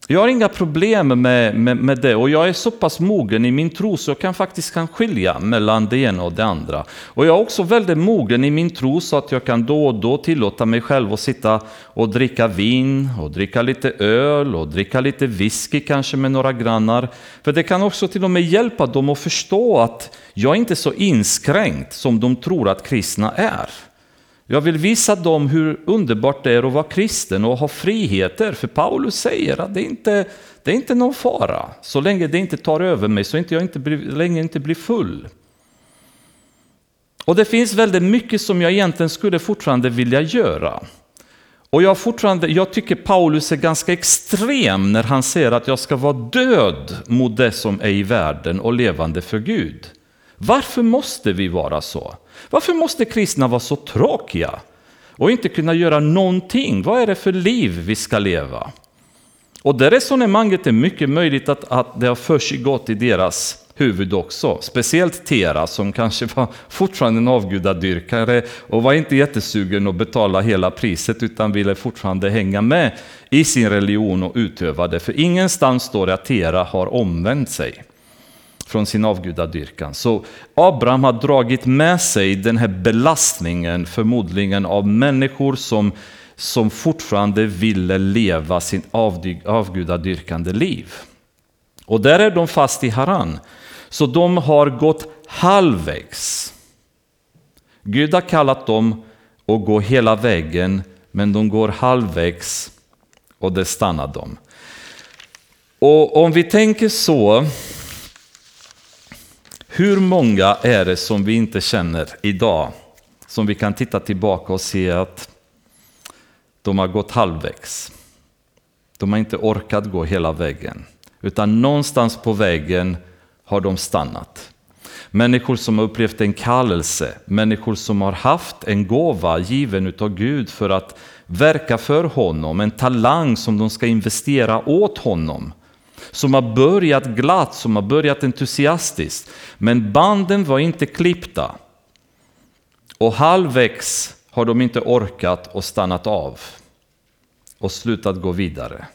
Jag har inga problem med, med, med, det och jag är så pass mogen i min tro så jag kan faktiskt kan skilja mellan det ena och det andra. Och jag är också väldigt mogen i min tro så att jag kan då och då tillåta mig själv att sitta och dricka vin och dricka lite öl och dricka lite whisky kanske med några grannar. För det kan också till och med hjälpa dem att förstå att jag inte är så inskränkt som de tror att kristna är. Jag vill visa dem hur underbart det är att vara kristen och ha friheter. För Paulus säger att det inte det är inte någon fara. Så länge det inte tar över mig, så inte jag inte blir, länge jag inte blir full. Och det finns väldigt mycket som jag egentligen skulle fortfarande vilja göra. Och jag, fortfarande, jag tycker Paulus är ganska extrem när han säger att jag ska vara död mot det som är i världen och levande för Gud. Varför måste vi vara så? Varför måste kristna vara så tråkiga och inte kunna göra någonting? Vad är det för liv vi ska leva? Och det resonemanget är mycket möjligt att, att det har försiggått i deras huvud också. Speciellt Tera som kanske var <laughs> fortfarande en avgudadyrkare och var inte jättesugen att betala hela priset utan ville fortfarande hänga med i sin religion och utöva det. För ingenstans står det att Tera har omvänt sig från sin avgudadyrkan. Så Abraham har dragit med sig den här belastningen förmodligen av människor som, som fortfarande ville leva sin avgudadyrkande liv. Och där är de fast i Haran. Så de har gått halvvägs. Gud har kallat dem att gå hela vägen, men de går halvvägs och det stannar dem. Och om vi tänker så, hur många är det som vi inte känner idag, som vi kan titta tillbaka och se att de har gått halvvägs. De har inte orkat gå hela vägen, utan någonstans på vägen har de stannat. Människor som har upplevt en kallelse, människor som har haft en gåva given utav Gud för att verka för honom, en talang som de ska investera åt honom. Som har börjat glatt, som har börjat entusiastiskt. Men banden var inte klippta. Och halvvägs har de inte orkat och stannat av och slutat gå vidare.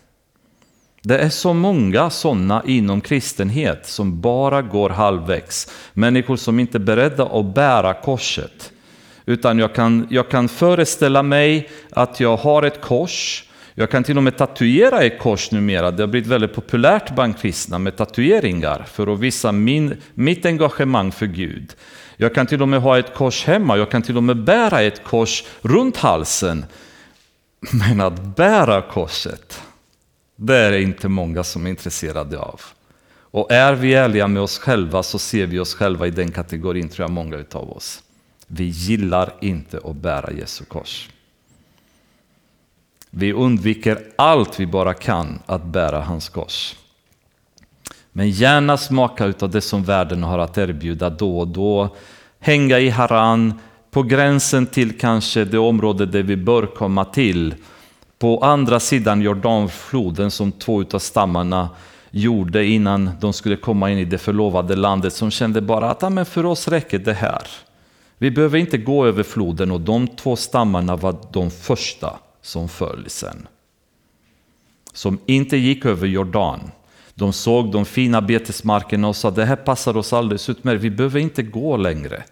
Det är så många sådana inom kristenhet som bara går halvvägs. Människor som inte är beredda att bära korset. Utan jag kan, jag kan föreställa mig att jag har ett kors. Jag kan till och med tatuera ett kors numera. Det har blivit väldigt populärt bland kristna med tatueringar för att visa min, mitt engagemang för Gud. Jag kan till och med ha ett kors hemma. Jag kan till och med bära ett kors runt halsen. Men att bära korset, det är inte många som är intresserade av. Och är vi ärliga med oss själva så ser vi oss själva i den kategorin, tror jag många utav oss. Vi gillar inte att bära Jesu kors. Vi undviker allt vi bara kan att bära hans kors. Men gärna smaka utav det som världen har att erbjuda då och då. Hänga i Haran, på gränsen till kanske det område där vi bör komma till. På andra sidan Jordanfloden som två utav stammarna gjorde innan de skulle komma in i det förlovade landet som kände bara att men för oss räcker det här. Vi behöver inte gå över floden och de två stammarna var de första som föll sen. Som inte gick över Jordan. De såg de fina betesmarkerna och sa det här passar oss alldeles utmärkt, vi behöver inte gå längre.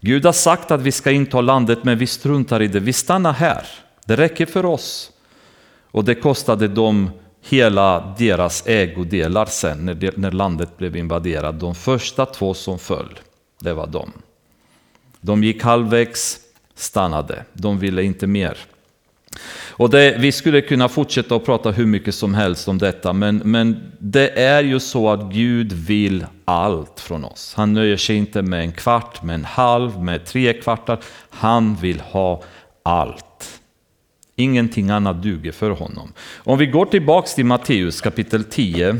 Gud har sagt att vi ska inta landet men vi struntar i det, vi stannar här. Det räcker för oss. Och det kostade dem hela deras ägodelar sen när, det, när landet blev invaderat. De första två som föll, det var de. De gick halvvägs, stannade, de ville inte mer. Och det, vi skulle kunna fortsätta att prata hur mycket som helst om detta, men, men det är ju så att Gud vill allt från oss. Han nöjer sig inte med en kvart, med en halv, med tre kvartar. Han vill ha allt. Ingenting annat duger för honom. Om vi går tillbaks till Matteus kapitel 10,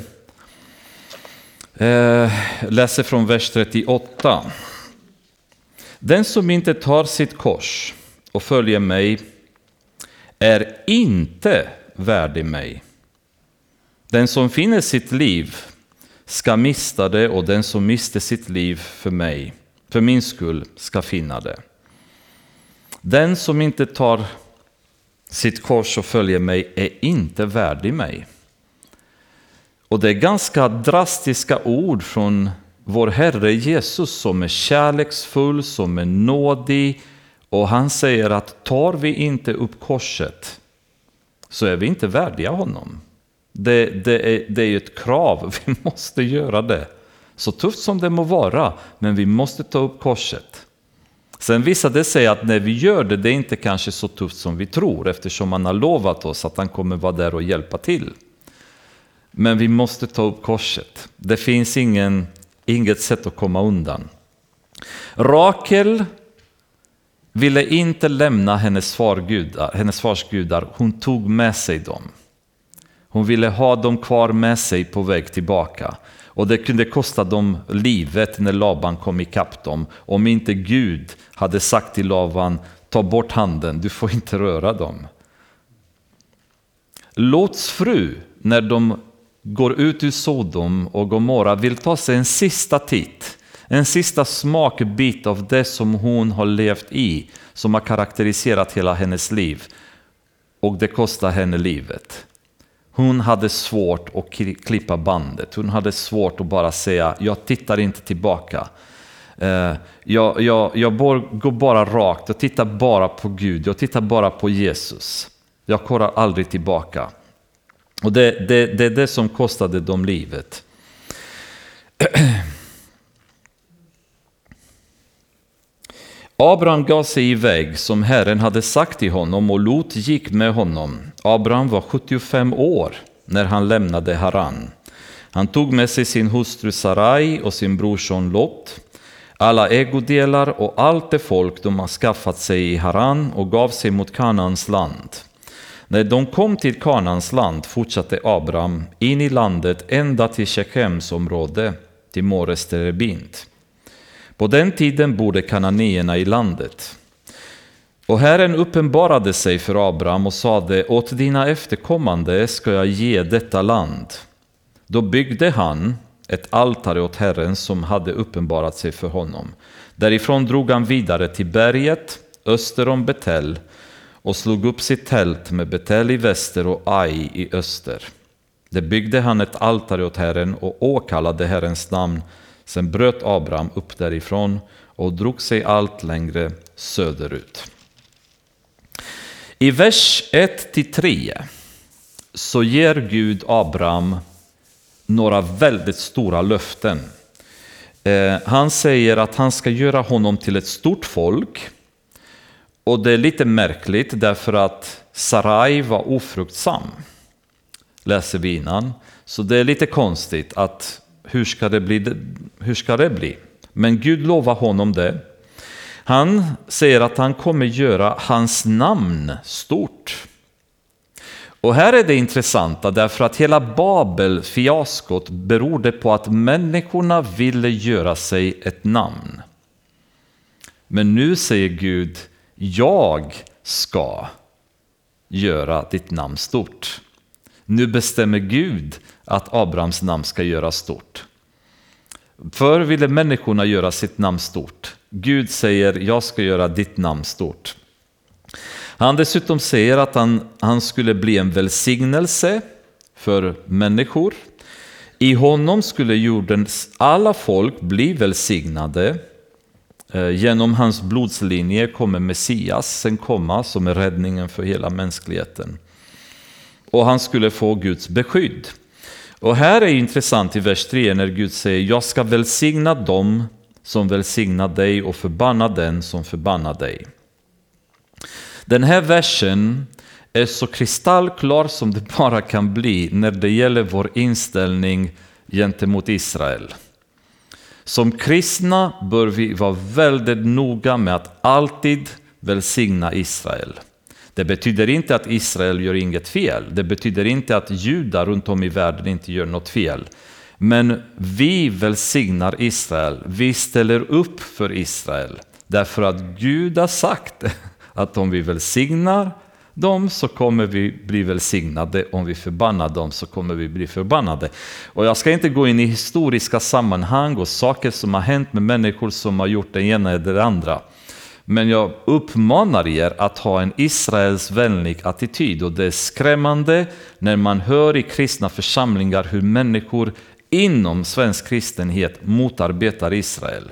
eh, läser från vers 38. Den som inte tar sitt kors och följer mig är inte värdig mig. Den som finner sitt liv ska mista det och den som mister sitt liv för mig, för min skull, ska finna det. Den som inte tar sitt kors och följer mig är inte värdig mig. Och det är ganska drastiska ord från vår Herre Jesus som är kärleksfull, som är nådig, och han säger att tar vi inte upp korset så är vi inte värdiga honom. Det, det, är, det är ett krav, <laughs> vi måste göra det. Så tufft som det må vara, men vi måste ta upp korset. Sen visade det sig att när vi gör det, det är inte kanske så tufft som vi tror eftersom han har lovat oss att han kommer vara där och hjälpa till. Men vi måste ta upp korset. Det finns ingen, inget sätt att komma undan. Rakel ville inte lämna hennes, fargudar, hennes fars gudar, hon tog med sig dem. Hon ville ha dem kvar med sig på väg tillbaka. Och det kunde kosta dem livet när Laban kom ikapp dem. Om inte Gud hade sagt till Laban, ta bort handen, du får inte röra dem. Lots fru, när de går ut ur Sodom och Gomorra, vill ta sig en sista titt en sista smakbit av det som hon har levt i, som har karaktäriserat hela hennes liv. Och det kostar henne livet. Hon hade svårt att klippa bandet. Hon hade svårt att bara säga, jag tittar inte tillbaka. Eh, jag, jag, jag går bara rakt, jag tittar bara på Gud, jag tittar bara på Jesus. Jag kollar aldrig tillbaka. Och det, det, det är det som kostade dem livet. <clears throat> Abraham gav sig iväg som Herren hade sagt till honom och Lot gick med honom. Abraham var 75 år när han lämnade Haran. Han tog med sig sin hustru Sarai och sin brorson Lot, alla ägodelar och allt det folk de har skaffat sig i Haran och gav sig mot Kanans land. När de kom till Kanans land fortsatte Abraham in i landet ända till Shechems område, till Mores Terebint. På den tiden bodde kananéerna i landet. Och Herren uppenbarade sig för Abraham och sade, åt dina efterkommande ska jag ge detta land. Då byggde han ett altare åt Herren som hade uppenbarat sig för honom. Därifrån drog han vidare till berget öster om Betel och slog upp sitt tält med Betel i väster och Ai i öster. Där byggde han ett altare åt Herren och åkallade Herrens namn. Sen bröt Abraham upp därifrån och drog sig allt längre söderut. I vers 1-3 så ger Gud Abraham några väldigt stora löften. Eh, han säger att han ska göra honom till ett stort folk. Och det är lite märkligt därför att Sarai var ofruktsam. Läser vi innan. Så det är lite konstigt att hur ska det bli? Hur ska det bli? Men Gud lovar honom det. Han säger att han kommer göra hans namn stort. Och här är det intressanta därför att hela Babel-fiaskot berodde på att människorna ville göra sig ett namn. Men nu säger Gud, jag ska göra ditt namn stort. Nu bestämmer Gud att Abrahams namn ska göras stort. Förr ville människorna göra sitt namn stort. Gud säger, jag ska göra ditt namn stort. Han dessutom säger att han, han skulle bli en välsignelse för människor. I honom skulle jordens alla folk bli välsignade. Eh, genom hans blodslinje kommer Messias sen komma som är räddningen för hela mänskligheten. Och han skulle få Guds beskydd. Och här är intressant i vers 3 när Gud säger jag ska välsigna dem som välsignar dig och förbanna den som förbannar dig. Den här versen är så kristallklar som det <laughs> bara kan bli när det gäller vår inställning gentemot Israel. Som kristna bör vi vara väldigt noga med att alltid välsigna Israel. Det betyder inte att Israel gör inget fel. Det betyder inte att judar runt om i världen inte gör något fel. Men vi välsignar Israel. Vi ställer upp för Israel. Därför att Gud har sagt <laughs> att om vi välsignar dem så kommer vi bli välsignade, om vi förbannar dem så kommer vi bli förbannade. Och jag ska inte gå in i historiska sammanhang och saker som har hänt med människor som har gjort det ena eller det andra. Men jag uppmanar er att ha en Israels vänlig attityd och det är skrämmande när man hör i kristna församlingar hur människor inom svensk kristenhet motarbetar Israel.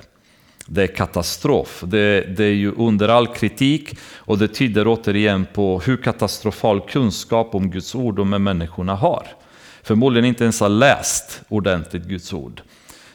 Det är katastrof. Det, det, är ju under all kritik och det tyder återigen på hur katastrofal kunskap om Guds ord de här människorna har. Förmodligen inte ens har läst ordentligt Guds ord.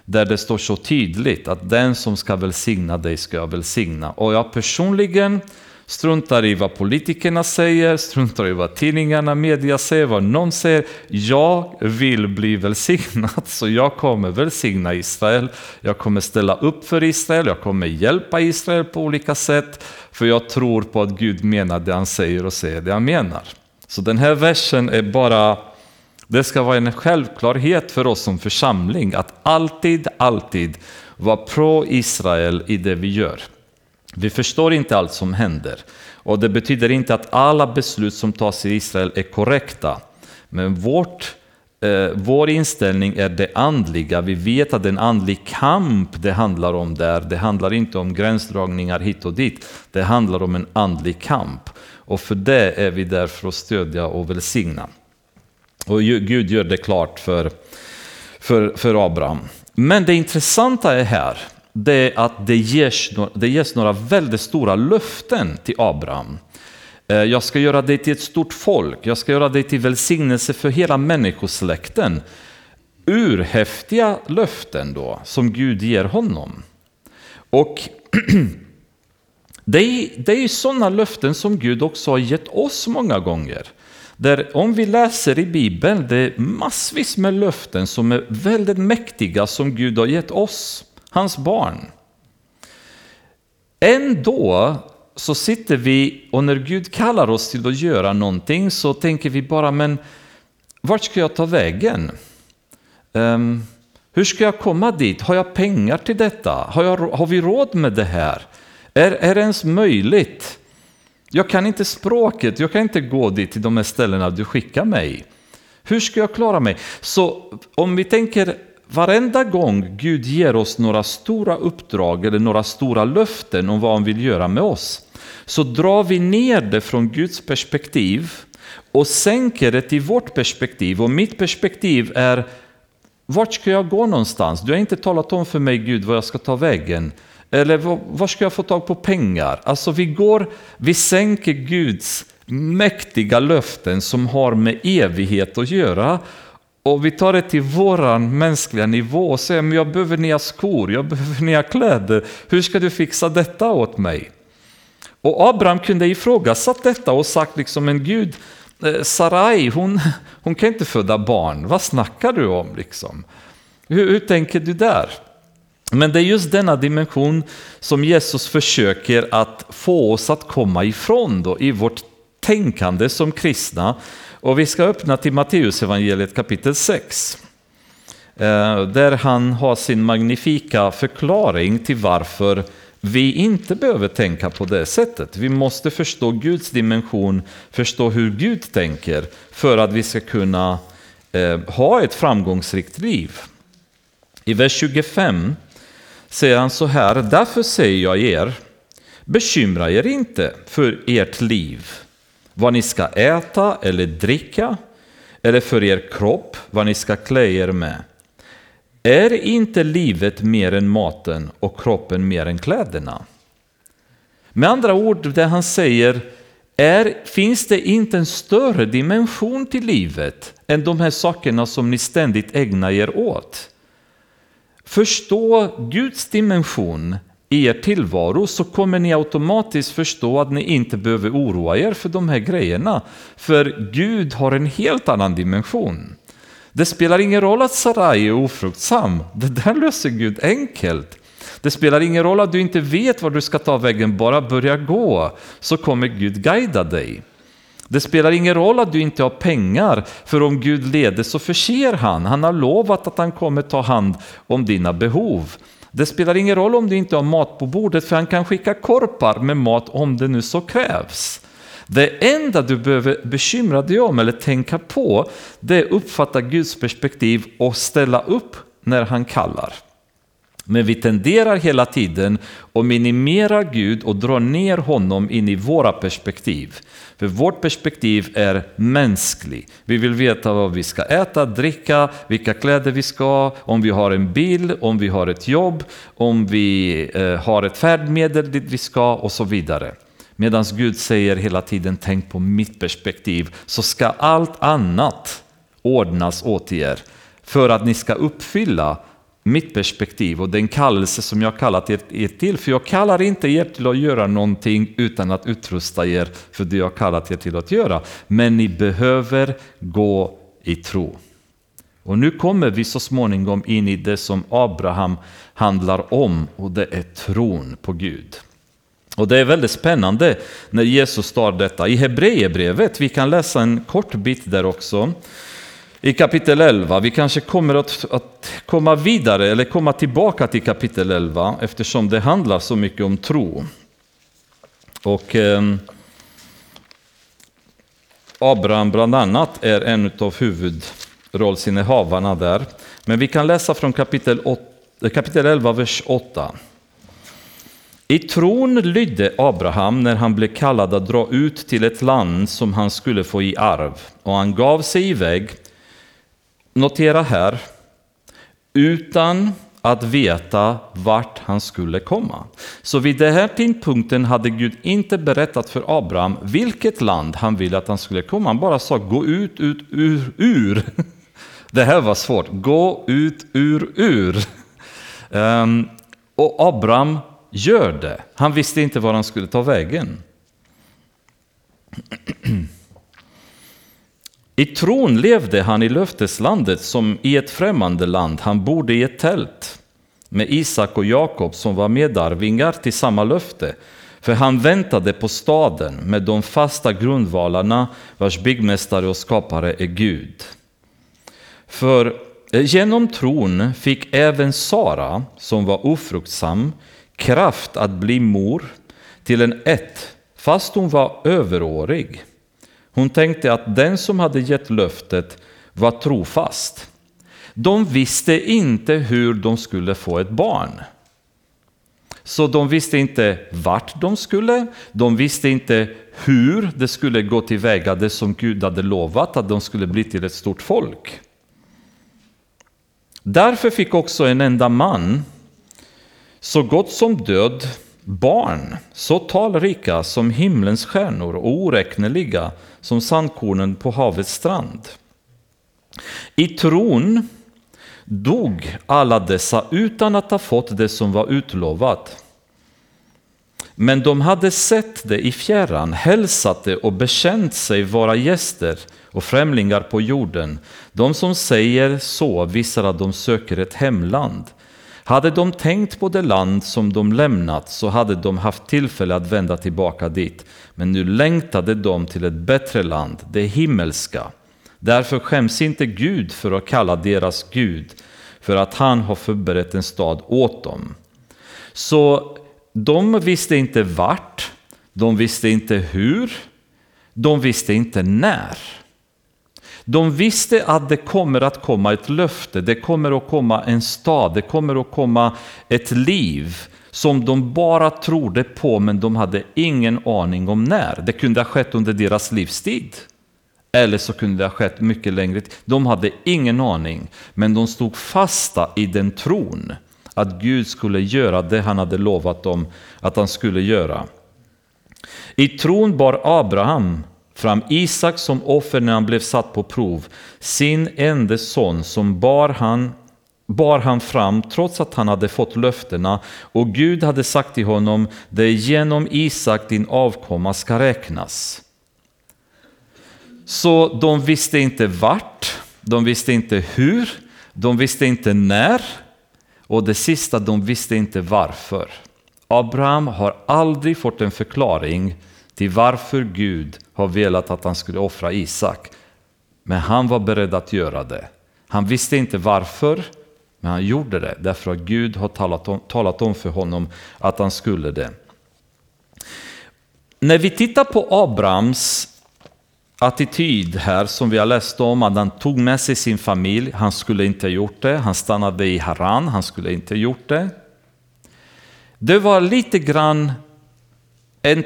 Där det står så tydligt att den som ska välsigna dig ska jag välsigna. Och jag personligen struntar i vad politikerna säger, struntar i vad tidningarna, media säger, vad någon säger. Jag vill bli välsignad, <laughs> så jag kommer välsigna Israel. Jag kommer ställa upp för Israel, jag kommer hjälpa Israel på olika sätt, för jag tror på att Gud menar det han säger och säger det han menar. Så den här versen är bara, det ska vara en självklarhet för oss som församling att alltid, alltid vara pro-Israel i det vi gör. Vi förstår inte allt som händer. Och det betyder inte att alla beslut som tas i Israel är korrekta. Men vårt, eh, vår inställning är det andliga. Vi vet att det är en andlig kamp det handlar om där. Det handlar inte om gränsdragningar hit och dit. Det handlar om en andlig kamp. Och för det är vi där för att stödja och välsigna. Och Gud gör det klart för, för, för Abraham. Men det intressanta är här det är att det ges, det ges några väldigt stora löften till Abraham. Eh, jag ska göra dig till ett stort folk, jag ska göra dig till välsignelse för hela människosläkten. Urhäftiga löften då, som Gud ger honom. Och <clears throat> det är, det är sådana löften som Gud också har gett oss många gånger. Där om vi läser i Bibeln, det är massvis med löften som är väldigt mäktiga som Gud har gett oss hans barn. Ändå så sitter vi och när Gud kallar oss till att göra någonting så tänker vi bara, men vart ska jag ta vägen? Um, Hur ska jag komma dit? Har jag pengar till detta? Har, jag, har vi råd med det här? Är, är det ens möjligt? Jag kan inte språket, jag kan inte gå dit till de här ställena du skickar mig. Hur ska jag klara mig? Så om vi tänker varenda gång Gud ger oss några stora uppdrag eller några stora löften om vad han vill göra med oss, så drar vi ner det från Guds perspektiv och sänker det till vårt perspektiv. Och mitt perspektiv är, vart ska jag gå någonstans? Du har inte talat om för mig Gud var jag ska ta vägen. Eller var ska jag få tag på pengar? Alltså vi går, vi sänker Guds mäktiga löften som har med evighet att göra och vi tar det till våran mänskliga nivå och säger men jag behöver nya skor, jag behöver nya kläder. Hur ska du fixa detta åt mig? Och Abraham kunde ifrågasatt detta och sagt liksom men Gud, eh, Sarai hon, hon kan inte föda barn, vad snackar du om liksom? Hur, hur tänker du där? Men det är just denna dimension som Jesus försöker att få oss att komma ifrån då, i vårt tänkande som kristna. Och vi ska öppna till Matteus evangeliet kapitel 6. Eh, där han har sin magnifika förklaring till varför vi inte behöver tänka på det sättet. Vi måste förstå Guds dimension, förstå hur Gud tänker för att vi ska kunna eh, ha ett framgångsrikt liv. I vers 25 säger han så här, därför säger jag er, bekymra er inte för ert liv, vad ni ska äta eller dricka, eller för er kropp, vad ni ska klä er med. Är inte livet mer än maten och kroppen mer än kläderna? Med andra ord, det han säger är, finns det inte en större dimension till livet än de här sakerna som ni ständigt ägnar er åt? Förstå Guds dimension i er tillvaro så kommer ni automatiskt förstå att ni inte behöver oroa er för de här grejerna. För Gud har en helt annan dimension. Det spelar ingen roll att Sarai är ofruktsam, det där löser Gud enkelt. Det spelar ingen roll att du inte vet var du ska ta vägen, bara börja gå så kommer Gud guida dig. Det spelar ingen roll att du inte har pengar, för om Gud leder så förser han. Han har lovat att han kommer ta hand om dina behov. Det spelar ingen roll om du inte har mat på bordet, för han kan skicka korpar med mat om det nu så krävs. Det enda du behöver bekymra dig om eller tänka på, det är att uppfatta Guds perspektiv och ställa upp när han kallar. Men vi tenderar hela tiden att minimera Gud och dra ner honom in i våra perspektiv. För vårt perspektiv är mänskligt. Vi vill veta vad vi ska äta, dricka, vilka kläder vi ska ha, om vi har en bil, om vi har ett jobb, om vi eh, har ett färdmedel dit vi ska och så vidare. Medan Gud säger hela tiden tänk på mitt perspektiv så ska allt annat ordnas åt er för att ni ska uppfylla mitt perspektiv och den kallelse som jag kallat er till. För jag kallar inte er till att göra någonting utan att utrusta er för det jag kallat er till att göra. Men ni behöver gå i tro. Och nu kommer vi så småningom in i det som Abraham handlar om och det är tron på Gud. Och det är väldigt spännande när Jesus tar detta. I Hebreerbrevet, vi kan läsa en kort bit där också i kapitel 11. Vi kanske kommer att, att, komma vidare eller komma tillbaka till kapitel 11 eftersom det handlar så mycket om tro. Och eh, Abraham bland annat är en av huvudrollsinnehavarna där. Men vi kan läsa från kapitel, 8, eh, kapitel 11, vers 8. I tron lydde Abraham när han blev kallad att dra ut till ett land som han skulle få i arv, och han gav sig iväg notera här, utan att veta vart han skulle komma. Så vid den här tidpunkten hade Gud inte berättat för Abraham vilket land han ville att han skulle komma. Han bara sa gå ut, ut, ur, ur. <laughs> Det här var svårt. Gå ut, ur, ur. Um, och Abraham gör det. Han visste inte var han skulle ta vägen. <clears throat> I tron levde han i löfteslandet som i ett främmande land. Han bodde i ett tält med Isak och Jakob som var medarvingar till samma löfte. För han väntade på staden med de fasta grundvalarna vars byggmästare och skapare är Gud. För eh, Genom tron fick även Sara, som var ofruktsam, kraft att bli mor till en ett, fast hon var överårig. Hon tänkte att den som hade gett löftet var trofast. De visste inte hur de skulle få ett barn. Så de visste inte vart de skulle, de visste inte hur det skulle gå tillväga, det som Gud hade lovat, att de skulle bli till ett stort folk. Därför fick också en enda man, så gott som död, barn, så talrika som himlens stjärnor och oräkneliga som sandkornen på havets strand. I tron dog alla dessa utan att ha fått det som var utlovat. Men de hade sett det i fjärran, hälsat det och bekänt sig vara gäster och främlingar på jorden. De som säger så visar att de söker ett hemland. Hade de tänkt på det land som de lämnat så hade de haft tillfälle att vända tillbaka dit. Men nu längtade de till ett bättre land, det himmelska. Därför skäms inte Gud för att kalla deras Gud, för att han har förberett en stad åt dem. Så de visste inte vart, de visste inte hur, de visste inte när. De visste att det kommer att komma ett löfte, det kommer att komma en stad, det kommer att komma ett liv som de bara trodde på men de hade ingen aning om när. Det kunde ha skett under deras livstid. Eller så kunde det ha skett mycket längre. De hade ingen aning, men de stod fasta i den tron att Gud skulle göra det han hade lovat dem att han skulle göra. I tron bar Abraham fram Isak som offer när han blev satt på prov, sin enda son som bar han, bar han fram trots att han hade fått löftena och Gud hade sagt till honom, det är genom Isak din avkomma ska räknas. Så de visste inte vart, de visste inte hur, de visste inte när och det sista, de visste inte varför. Abraham har aldrig fått en förklaring till varför Gud har velat att han skulle offra Isak. Men han var beredd att göra det. Han visste inte varför, men han gjorde det därför att Gud har talat om, talat om för honom att han skulle det. När vi tittar på Abrahams attityd här som vi har läst om, att han tog med sig sin familj, han skulle inte gjort det, han stannade i Haran, han skulle inte gjort det. Det var lite grann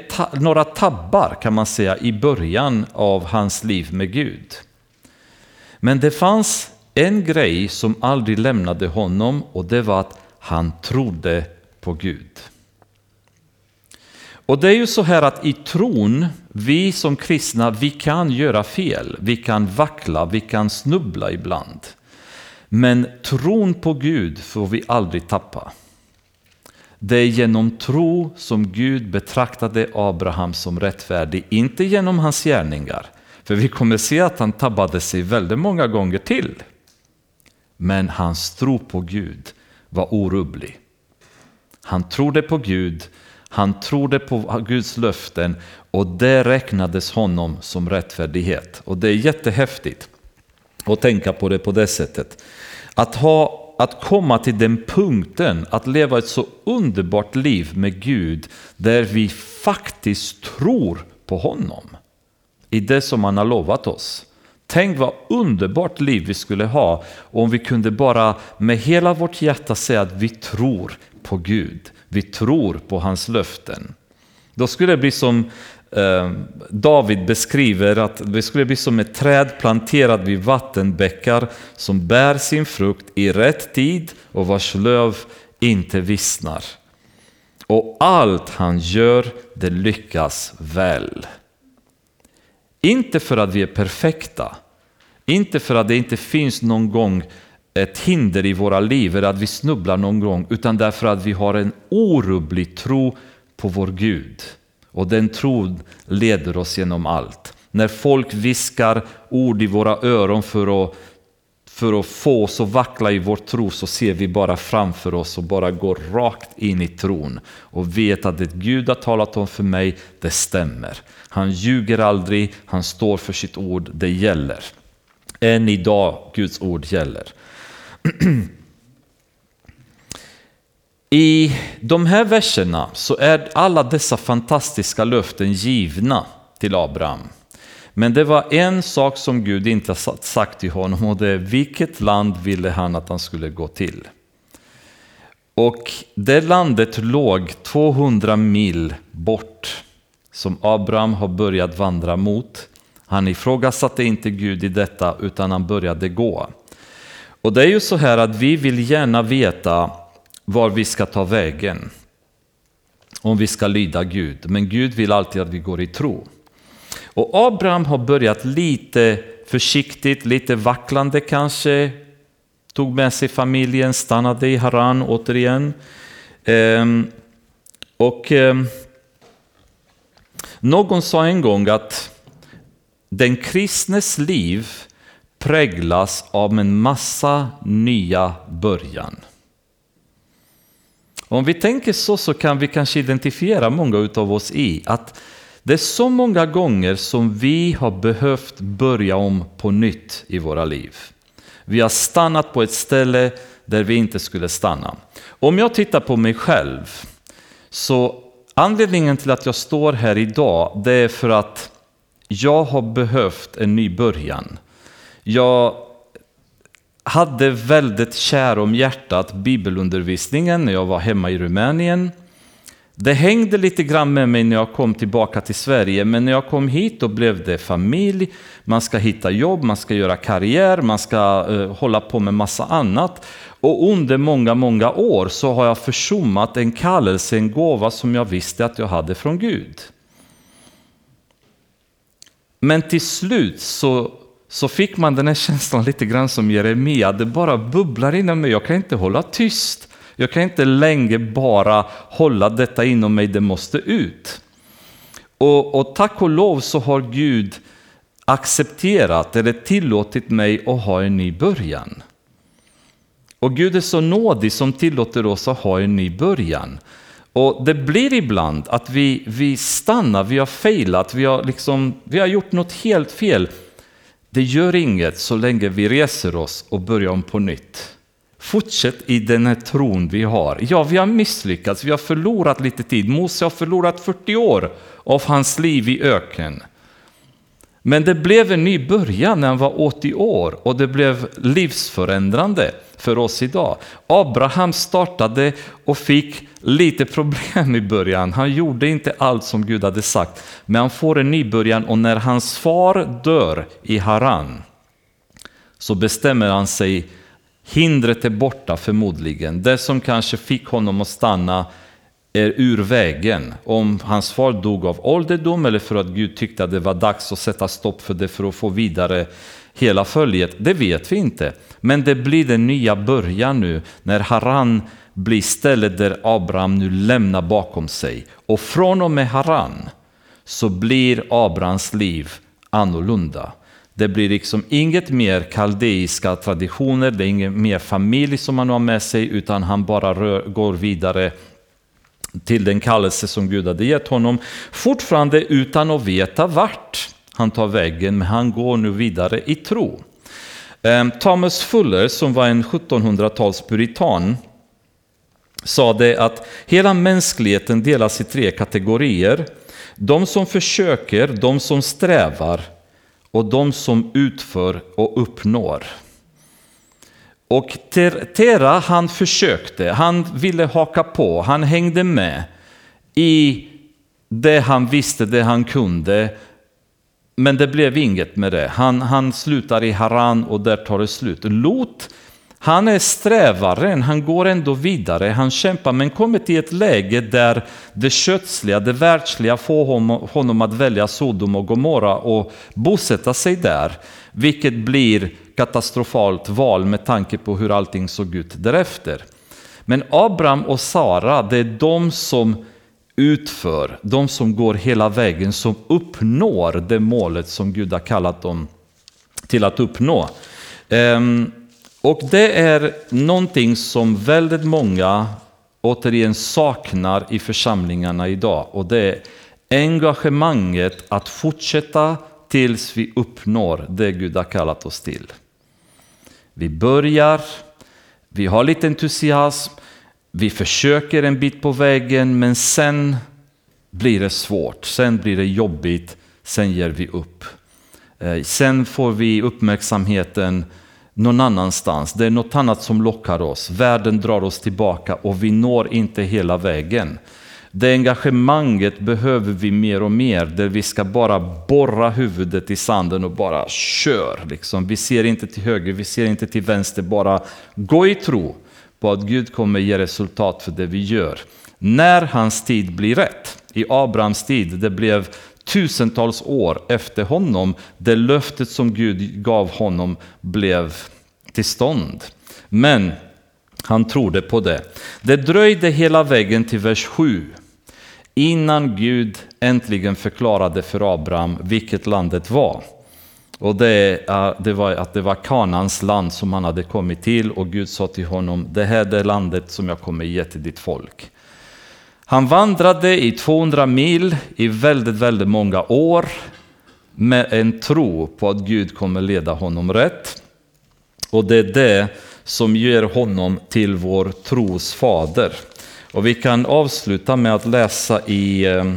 ta några tabbar kan man säga i början av hans liv med Gud. Men det fanns en grej som aldrig lämnade honom och det var att han trodde på Gud. Och det är ju så här att i tron, vi som kristna, vi kan göra fel, vi kan vackla, vi kan snubbla ibland. Men tron på Gud får vi aldrig tappa. Det är genom tro som Gud betraktade Abraham som rättfärdig, inte genom hans gärningar. För vi kommer se att han tabbade sig väldigt många gånger till. Men hans tro på Gud var orubblig. Han trodde på Gud, han trodde på Guds löften och det räknades honom som rättfärdighet. Och det är jättehäftigt att tänka på det på det sättet. Att ha att komma till den punkten att leva ett så underbart liv med Gud där vi faktiskt tror på honom i det som han har lovat oss. Tänk vad underbart liv vi skulle ha om vi kunde bara med hela vårt hjärta säga att vi tror på Gud. Vi tror på hans löften. Då skulle det bli som Ehm, David beskriver att vi skulle bli som ett träd planterat vid vattenbäckar som bär sin frukt i rätt tid och vars löv inte vissnar. Och allt han gör, det lyckas väl. Inte för att vi är perfekta, inte för att det inte finns någon gång ett hinder i våra liv eller att vi snubblar någon gång, utan därför att vi har en orubblig tro på vår Gud. Och den tron leder oss genom allt. När folk viskar ord i våra öron för att, för att få oss att vackla i vår tro så ser vi bara framför oss och bara går rakt in i tron och vet att det Gud har talat om för mig, det stämmer. Han ljuger aldrig, han står för sitt ord, det gäller. Än idag, Guds ord gäller. <clears throat> I de här verserna så är alla dessa fantastiska löften givna till Abraham. Men det var en sak som Gud inte sagt till honom och det är vilket land ville han att han skulle gå till. Och det landet låg 200 mil bort som Abraham har börjat vandra mot. Han ifrågasatte inte Gud i detta utan han började gå. Och det är ju så här att vi vill gärna veta var vi ska ta vägen. Om vi ska lyda Gud. Men Gud vill alltid att vi går i tro. Och Abraham har börjat lite försiktigt, lite vacklande kanske. Tog med sig familjen, stannade i Haran återigen. Ehm, och ehm, någon sa en gång att den kristnes liv präglas av en massa nya början. Om vi tänker så, så kan vi kanske identifiera många av oss i att det är så många gånger som vi har behövt börja om på nytt i våra liv. Vi har stannat på ett ställe där vi inte skulle stanna. Om jag tittar på mig själv, så anledningen till att jag står här idag, det är för att jag har behövt en ny början. Jag hade väldigt kär om hjärtat bibelundervisningen när jag var hemma i Rumänien. Det hängde lite grann med mig när jag kom tillbaka till Sverige, men när jag kom hit då blev det familj, man ska hitta jobb, man ska göra karriär, man ska uh, hålla på med massa annat. Och under många, många år så har jag försummat en kallelse, en gåva som jag visste att jag hade från Gud. Men till slut så så fick man den här känslan lite grann som Jeremia, det bara bubblar inom mig, jag kan inte hålla tyst. Jag kan inte länge bara hålla detta inom mig, det måste ut. Och, och tack och lov så har Gud accepterat eller tillåtit mig att ha en ny början. Och Gud är så nådig som tillåter oss att ha en ny början. Och det blir ibland att vi, vi stannar, vi har failat, vi har, liksom, vi har gjort något helt fel. Det gör inget så länge vi reser oss och börjar om på nytt. Fortsätt i den här tron vi har. Ja, vi har misslyckats, vi har förlorat lite tid. Mose har förlorat 40 år av hans liv i öken. Men det blev en ny början när han var 80 år och det blev livsförändrande för oss idag. Abraham startade och fick lite problem i början. Han gjorde inte allt som Gud hade sagt, men han får en ny början och när hans far dör i Haran så bestämmer han sig, hindret är borta förmodligen. Det som kanske fick honom att stanna är ur vägen. Om hans far dog av ålderdom eller för att Gud tyckte att det var dags att sätta stopp för det för att få vidare hela följet, det vet vi inte. Men det blir den nya början nu när Haran blir stället där Abraham nu lämnar bakom sig. Och från och med Haran så blir Abrahams liv annorlunda. Det blir liksom inget mer kaldeiska traditioner, det är ingen mer familj som han har med sig, utan han bara rör, går vidare till den kallelse som Gud hade gett honom. Fortfarande utan att veta vart han tar vägen, men han går nu vidare i tro. Ehm, Thomas Fuller, som var en 1700-tals puritan, sa det att hela mänskligheten delas i tre kategorier. De som försöker, de som strävar och de som utför och uppnår. Och Tera han försökte, han ville haka på, han hängde med i det han visste, det han kunde. Men det blev inget med det. Han, han slutar i Haran och där tar det slut. Lot, han är strävaren, han går ändå vidare, han kämpar men kommer till ett läge där det kötsliga, det världsliga får honom att välja Sodom och Gomorra och bosätta sig där. Vilket blir katastrofalt val med tanke på hur allting såg ut därefter. Men Abraham och Sara, det är de som utför, de som går hela vägen, som uppnår det målet som Gud har kallat dem till att uppnå. Ehm, och det är någonting som väldigt många återigen saknar i församlingarna idag och det är engagemanget att fortsätta tills vi uppnår det Gud har kallat oss till. Vi börjar, Vi har lite entusiasm, vi försöker en bit på vägen, men sen blir det svårt, sen blir det jobbigt, sen ger vi upp. Eh, sen får vi uppmärksamheten någon annanstans. Det är något annat som lockar oss. Världen drar oss tillbaka och vi når inte hela vägen. Det engagemanget behöver vi mer och mer, där vi ska bara borra huvudet i sanden och bara kör. Liksom. Vi ser inte till höger, vi ser inte till vänster, bara gå i tro på att Gud kommer ge resultat för det vi gör. När hans tid blir rätt. I Abrahams tid, det blev tusentals år efter honom, det löftet som Gud gav honom blev till stånd. Men han trodde på det. Det dröjde hela vägen till vers 7 innan Gud äntligen förklarade för Abraham vilket landet var. Och det, det var att det var Kanans land som han hade kommit till och Gud sa till honom, det här är landet som jag kommer ge till ditt folk. Han vandrade i 200 mil i väldigt, väldigt många år med en tro på att Gud kommer leda honom rätt. Och det är det som ger honom till vår tros fader. Och vi kan avsluta med att läsa i, eh,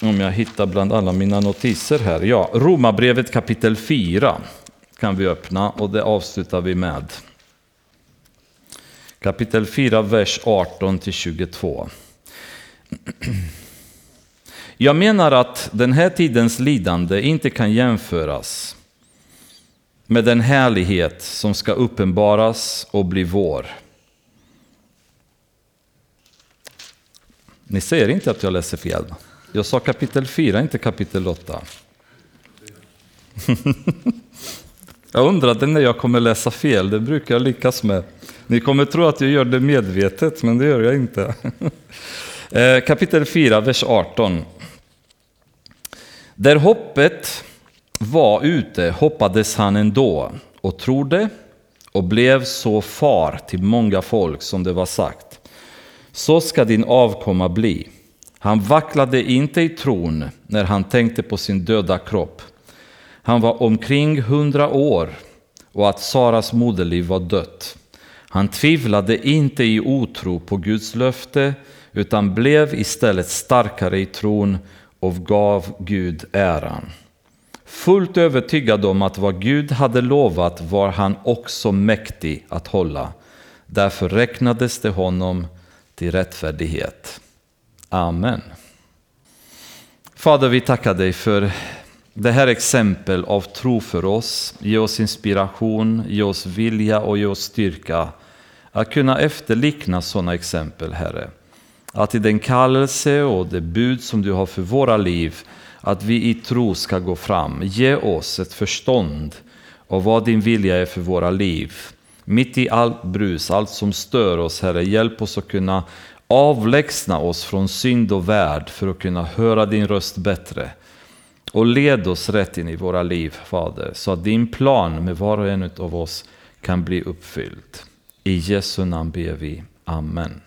om jag hittar bland alla mina notiser här, ja, Romarbrevet kapitel 4 kan vi öppna och det avslutar vi med. Kapitel 4, vers 18 till 22. Jag menar att den här tidens lidande inte kan jämföras med den härlighet som ska uppenbaras och bli vår. Ni ser inte att jag läser fel? Jag sa kapitel 4, inte kapitel 8. <laughs> jag undrade när jag kommer läsa fel, det brukar jag lyckas med. Ni kommer tro att jag gör det medvetet, men det gör jag inte. <laughs> Eh, kapitel 4, vers 18. Där hoppet var ute hoppades han ändå och trodde och blev så far till många folk som det var sagt. Så ska din avkomma bli. Han vacklade inte i tron när han tänkte på sin döda kropp. Han var omkring hundra år och att Saras moderliv var dött. Han tvivlade inte i otro på Guds löfte utan blev istället starkare i tron och gav Gud äran. Fullt övertygad om att vad Gud hade lovat var han också mäktig att hålla. Därför räknades det honom till rättfärdighet. Amen. Fader, vi tackar dig för det här exempel av tro för oss. Ge oss inspiration, ge oss vilja och ge oss styrka att kunna efterlikna sådana exempel, Herre. Att i den kallelse och det bud som du har för våra liv, att vi i tro ska gå fram. Ge oss ett förstånd av vad din vilja är för våra liv. Mitt i allt brus, allt som stör oss, Herre, hjälp oss att kunna avlägsna oss från synd och värld för att kunna höra din röst bättre. Och led oss rätt in i våra liv, Fader, så att din plan med var och en av oss kan bli uppfylld. I Jesu namn ber vi. Amen.